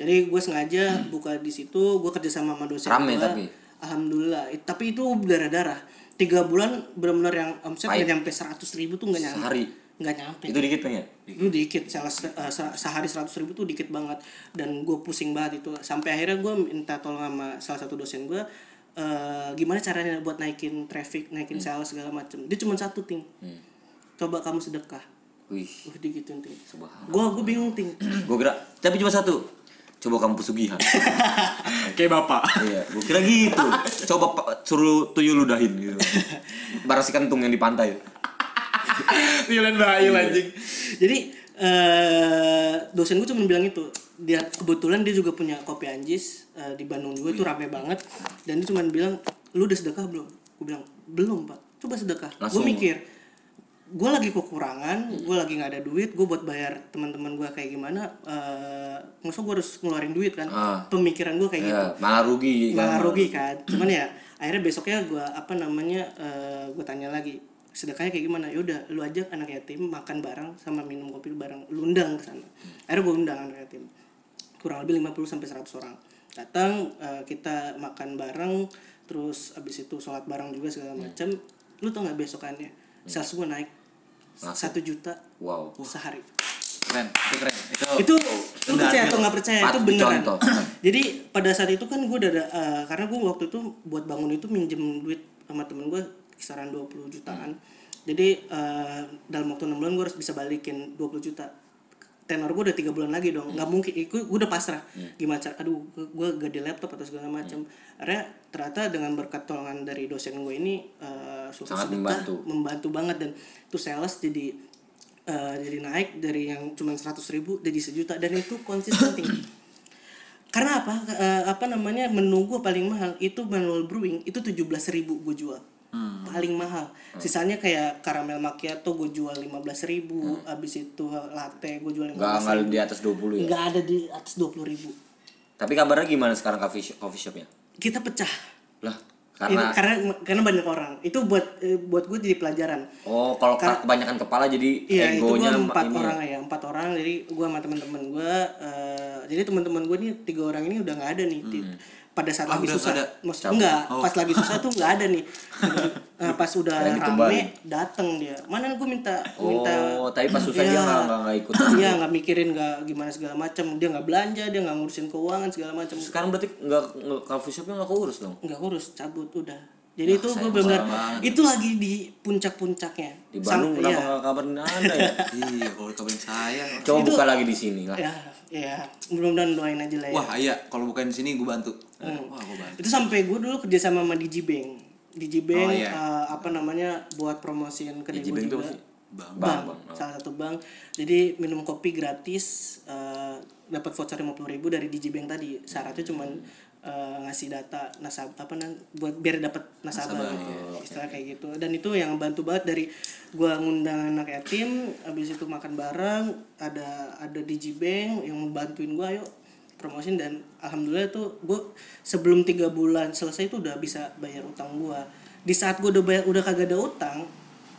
jadi gue sengaja buka di situ gue kerja sama sama dosen Hmm. Rame gua. tapi? alhamdulillah. Tapi itu darah darah tiga bulan benar-benar yang omset nggak nyampe seratus ribu tuh nggak nyampe. Sehari. nggak nyampe. Itu dikit ya? itu dikit. Eh, se- sehari seratus ribu tuh dikit banget. Dan gue pusing banget itu. Sampai akhirnya gue minta tolong sama salah satu dosen gue eh, gimana caranya buat naikin traffic naikin sales segala macem. Dia cuma satu ting. Coba kamu sedekah. Wih, uh digituin ting. Gue gue bingung ting. Gue kira, tapi cuma satu. Coba kamu pesugihan. Kayak bapak. iya, gue kira gitu. Coba pa- suruh tuyul ludahin gitu. Barang si kentung yang di pantai. Tilan bayi anjing. jadi eh dosen gue cuma bilang itu dia kebetulan dia juga punya kopi anjis eh, di Bandung juga itu rame banget dan dia cuma bilang lu udah sedekah belum gue bilang belum pak coba sedekah gue mikir gue lagi kekurangan gue lagi nggak ada duit gue buat bayar teman-teman gue kayak gimana eh maksud gue harus ngeluarin duit kan? Ah. pemikiran gue kayak gitu. Ya, malah rugi kan. malah rugi kan? Cuman ya akhirnya besoknya gue apa namanya gue tanya lagi sedekahnya kayak gimana? Yaudah lu ajak anak yatim makan bareng sama minum kopi bareng lu undang ke sana. Akhirnya gue undang anak yatim. Kurang lebih 50 sampai 100 orang. Datang eh, kita makan bareng terus abis itu sholat bareng juga segala macam lu tau nggak besokannya? Sales gue naik satu juta. Wow. sehari. Keren, itu keren. Itu itu lu percaya atau nggak percaya? Itu beneran. jadi pada saat itu kan gue udah ada eh, karena gue waktu itu buat bangun itu minjem duit sama temen gue kisaran 20 jutaan. Jadi eh, dalam waktu enam bulan gue harus bisa balikin 20 juta tenor gue udah tiga bulan lagi dong. Nggak mungkin gue gue udah pasrah. Gimana cara aduh gue gak di laptop atau segala macam akhirnya ternyata dengan berkat tolongan dari dosen gue ini suatu Sangat membantu. membantu banget. Dan itu sales jadi eh, jadi naik dari yang cuma 100 ribu jadi sejuta. Dan itu konsisten tinggi. Karena apa? Eh, apa namanya? Menu gue paling mahal itu manual brewing itu 17.000 ribu gue jual paling mahal. Sisanya kayak caramel macchiato gue jual 15.000 ribu abis itu latte gue jual 15.000 Enggak enggak di atas 20 ya. nggak ada di atas 20.000 ribu. Tapi kabarnya gimana sekarang coffee shop, coffee shopnya? kita pecah. Lah, karena karena karena karena banyak orang. Itu buat eh, buat gue jadi pelajaran. Oh kalau kebanyakan kepala jadi Iya itu gue egonya empat ini orang ya empat orang. Jadi gue sama teman-teman gue eh, jadi teman-teman gue nih tiga orang ini udah nggak ada nih Di- pada saat Ah, lagi susah Maksud, enggak pas lagi susah tuh nggak ada nih Nah, pas udah rame dikembali. dateng dia mana gue minta minta Oh, tapi pas susah dia Iya. nggak nggak- ikut. iya nggak mikirin nggak gimana segala macam dia nggak belanja dia nggak ngurusin keuangan segala macam Sekarang berarti nggak coffee shopnya nggak keurus dong. nggak urus cabut udah jadi itu gue benar itu lagi di puncak-puncaknya Di Bandung Sam- kenapa iya. kabarin anda ya? Iya, kalau kabarin saya. Coba buka lagi di sini lah. ya ya mudah-mudahan doain aja lah ya Wah, iya, kalau bukan di sini gue bantu. Wah, bantu. itu sampai gue dulu kerja sama sama Digibank Digibank Oh, iya. eh, apa namanya buat promosiin ke gue juga. bank, bang. salah satu bank. Jadi minum kopi gratis eh, dapat voucher 50.000 ribu dari Digibank tadi. Syaratnya cuman eh, ngasih data nasab apa nan buat biar dapat nasabah, gitu. ya. istilah kayak gitu. Dan itu yang bantu banget dari gua ngundang anak yatim habis itu makan bareng ada ada Digibank yang membantuin gua ayo promosin dan alhamdulillah tuh gue sebelum tiga bulan selesai itu udah bisa bayar utang gua. Di saat gue udah bayar udah kagak ada utang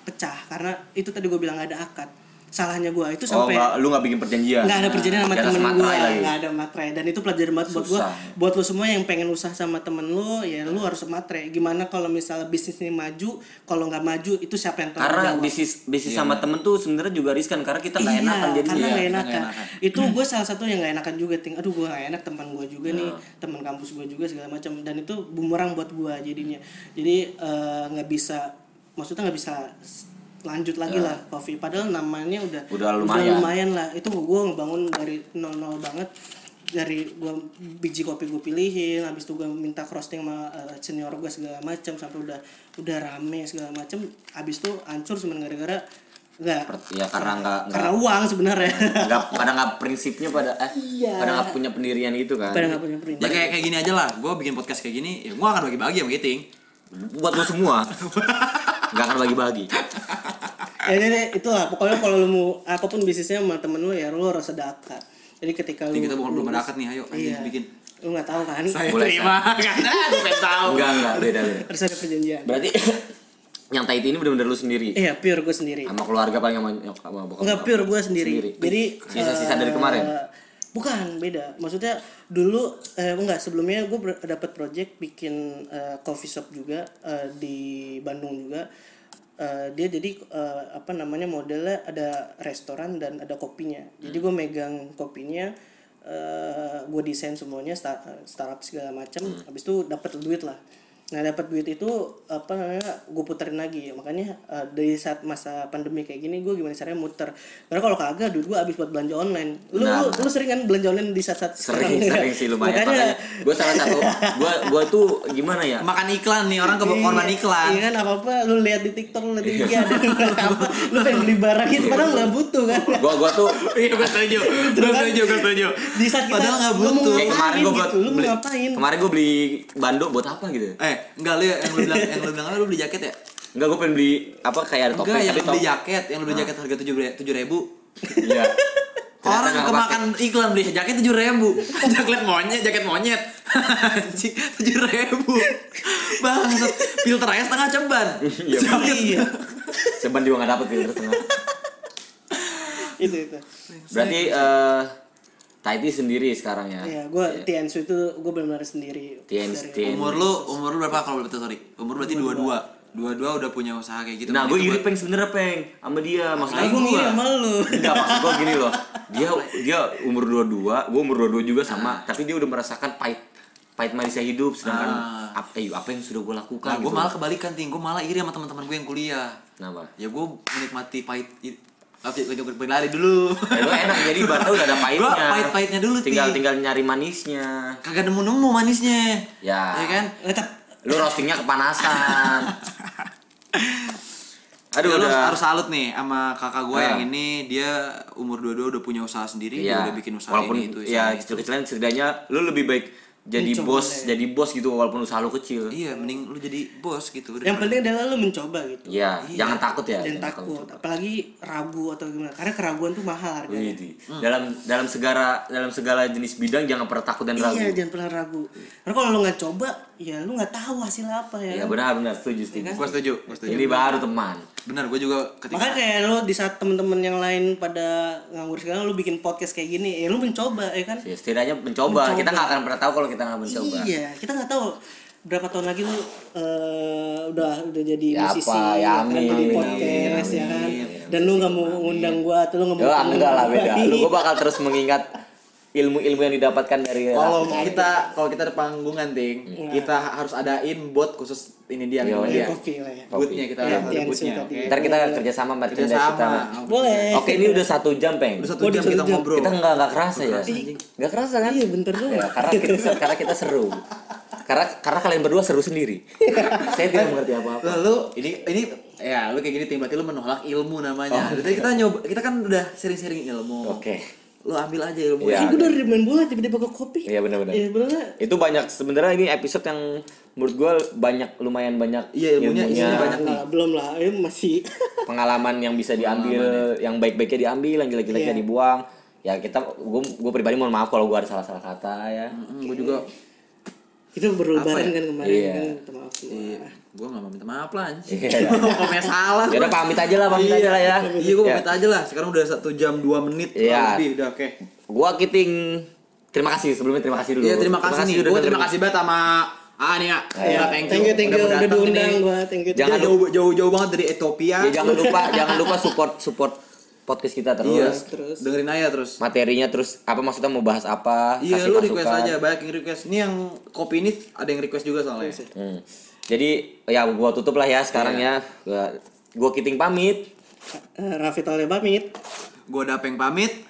pecah. Karena itu tadi gue bilang gak ada akad salahnya gua itu Oh, sampai nggak, lu nggak bikin perjanjian. nggak ada perjanjian sama atas temen gue nggak ada materai dan itu pelajaran banget buat gue buat lo semua yang pengen usaha sama temen lo ya lu harus materai gimana kalau misalnya bisnis ini maju kalau nggak maju itu siapa yang tahu Karena bisnis bisnis sama temen tuh sebenarnya juga riskan karena kita nggak iya, enakan jadi karena ya. nggak enakan. Itu gue salah satu yang nggak enakan juga, ting. Aduh gue nggak enak teman gue juga nih, teman kampus gue juga segala macam. Dan itu bumerang buat gue jadinya. Jadi eh, nggak bisa, maksudnya nggak bisa lanjut lagi lah coffee. Padahal namanya udah Udah lumayan. lumayan lah. Itu gue ngebangun dari nol nol banget dari gua biji kopi gue pilihin habis itu gue minta crossing sama eh, senior gue segala macam sampai udah udah rame segala macam habis itu hancur cuma gara-gara nggak Ya karena nggak nggak karena uang sebenarnya nggak pada nggak prinsipnya pada eh Iya. pada nggak punya pendirian gitu kan. pada nggak punya perintah Ya kayak kayak gini aja lah. Gue bikin podcast kayak gini, ya gue akan bagi-bagi sama Giting. Buat lu semua. nggak akan bagi-bagi. ya jadi itulah pokoknya kalau lu mau apa pun bisnisnya sama temen lu ya lu harus ada akad jadi ketika lu Jadi kita bukan belum ada akad nih, ayo anjing iya bikin. lu nggak tahu kan Saya Boleh, terima. Gak ada, gue pengen tahu. Enggak enggak beda beda. harus ada perjanjian Berarti yang Tahiti ini benar-benar lu sendiri. iya pure gue sendiri Sama keluarga paling sama nyokap sama bokap. Enggak pure gue sendiri. Sendiri. Jadi Sisa-sisa dari eh, kemarin? Bukan, beda. Maksudnya dulu eh enggak sebelumnya gue dapat project bikin eh, coffee shop juga eh, di Bandung juga. eh, dia jadi eh, apa namanya modelnya ada restoran dan ada kopinya. Jadi gue megang kopinya eh gue desain semuanya start, startup segala macam. Habis itu dapat duit lah nah dapat duit itu apa namanya gue puterin lagi makanya eh, dari saat masa pandemi kayak gini gue gimana caranya muter karena kalau kagak duit gue habis buat belanja online lu, lu lu sering kan belanja online di saat-saat sering sekarang? sering sih lumayan makanya makanya gue salah satu gue gue tuh gimana ya Makan iklan nih orang ke korban iklan. Iya kan apa apa lu lihat di TikTok lu lihat di IG ada apa lu pengen beli barang itu padahal nggak butuh kan. gue gue tuh Iya gue setuju. Gue setuju, gue setuju. Di saat kita Padahal nggak butuh. kayak kemarin gue gitu, mau beli ngapain? kemarin gue beli bando buat apa gitu Eh, enggak lu ya, yang lu bilang yang lu bilang lu beli jaket ya? Enggak, gue pengen beli apa kayak ada topeng Enggak, yang tapi beli top- jaket, yang lu beli jaket harga tujuh tujuh ribu. Iya. Orang nggak kemakan iklan beli jaket tujuh ribu, jaket monyet, jaket monyet, Anjing, tujuh ribu. Bangsat, filter aja setengah ceban. Iya, Iya. Ceban juga gak dapet filter setengah. itu itu. Berarti eh Taiti sendiri sekarang ya. Iya, gua Tiansu itu gua benar-benar sendiri. Tiens, Dari- Tiens. Umur lu, umur lu berapa kalau betul sorry? Umur lu berarti dua dua. Dua dua udah punya usaha kayak gitu. Nah, gue iri peng sebenernya peng sama dia. Maksudnya Aku ngiri sama lu. Enggak, maksud gue gini loh. Dia dia umur 22, gue umur 22 juga sama, tapi dia udah merasakan pahit pahit manisnya hidup sedangkan apa, eh, apa yang sudah gue lakukan Nah, gue gitu. malah kebalikan ting, gue malah iri sama teman-teman gue yang kuliah. Kenapa? Ya gue menikmati pahit. Oke, gue gue lari dulu. Ya, lu enak jadi baru udah ada pahitnya. Gua pahit-pahitnya dulu, Tinggal Ti. tinggal nyari manisnya. Kagak nemu-nemu manisnya. Ya. Ya kan? Tetap Lu roastingnya kepanasan. Aduh Ya, lu udah. harus salut nih sama kakak gue Ah. yang ini dia umur 22 udah punya usaha sendiri, Iya. udah bikin usaha walaupun ini itu. ya itu. kecil-kecilan setidaknya lu lebih baik jadi Mencoba bos, ya. jadi bos gitu walaupun usaha lu kecil. Iya, mending lu jadi bos gitu. yang penting adalah lu mencoba gitu. Iya, jangan takut ya. Dan jangan takut, apalagi ragu atau gimana. Karena keraguan tuh mahal harganya. Widih. Dalam dalam segala dalam segala jenis bidang jangan pernah takut dan ragu. Iya, jangan pernah ragu. Karena kalau lu nggak coba, ya lu nggak tahu hasilnya apa ya. Iya benar benar setuju setuju. Gue setuju, setuju. Ini baru teman. Benar, gue juga ketika Makanya kayak lu di saat temen-temen yang lain pada nganggur sekarang lu bikin podcast kayak gini, ya lu mencoba ya kan? Ya, setidaknya mencoba. Mencoba. Kita nggak akan pernah tahu kalau kita nggak mencoba. Iya, kita nggak tahu berapa tahun lagi lu eh, udah udah jadi Ya musisi, apa, ya kan, amin, jadi amin, podcast ya kan. amin. Dan lu nggak mau ngundang gua atau lu nggak mau enggak lah beda. Lu gua bakal terus mengingat ilmu-ilmu yang didapatkan dari kalau kita kalau kita ada panggungan ting kita harus adain bot khusus ini dia Iya, nama iya. dia kopi lah ya. bootnya kita Iya, harus ada bootnya oke Ntar kita kerja sama merchandise kita. sama Boleh. Oke ini udah satu jam peng. udah satu Oh, jam kita jam. ngobrol Kita nggak nggak kerasa ya. Nggak kerasa kan? Iya, bentar doang. Ya, karena kita karena kita seru. Karena karena kalian berdua seru sendiri. Saya tidak mengerti apa-apa. lalu ini ini ya lu kayak gini tim berarti lu menolak ilmu namanya Jadi kita nyoba kita kan udah sering-sering ilmu Oke. Lu ambil aja ilmu Iya. Kan gue dari main bola tiba-tiba ke kopi. Iya benar-benar. Iya sebenarnya Itu banyak sebenarnya ini episode yang menurut gua banyak lumayan banyak Iya, ilmunya isinya banyak. nih. Nah, belum lah, ini masih pengalaman yang bisa diambil, yang baik-baiknya diambil, yang jelek-jeleknya Iya. dibuang. Ya kita gua gua pribadi mohon maaf kalau gua ada salah-salah kata ya. gue juga kita berlebaran ya? kan kemarin Iya. kan maaf semua. iya gue gak mau minta maaf lah anjing Iya. Kalau punya salah Ya udah pamit aja lah, pamit aja lah ya. iya gue Ya. pamit aja lah sekarang udah satu jam dua menit Iya. lebih udah oke Gua Kiting terima kasih sebelumnya terima kasih dulu. Iya terima kasih nih, udah gue terima kasih banget sama Ah nih ya, Iya, thank you, thank you, thank you, mau udah datang diundang gua, thank you. Jangan jauh jauh jauh banget dari Ethiopia. Ya, jangan lupa jangan lupa support support podcast kita terus. Iya, terus. dengerin aja terus. Materinya terus apa maksudnya mau bahas apa? Iya, kasih lu request aja, banyak yang request. Ini yang kopi ini ada yang request juga soalnya. Hmm. Jadi ya gua tutup lah ya sekarang iya. ya. Gua gua Kiting pamit. Eh, Raffi Tole pamit. Gua Dapeng pamit.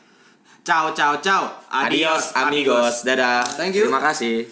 Ciao ciao ciao. Adios, amigos. Dadah. Thank you. Terima kasih.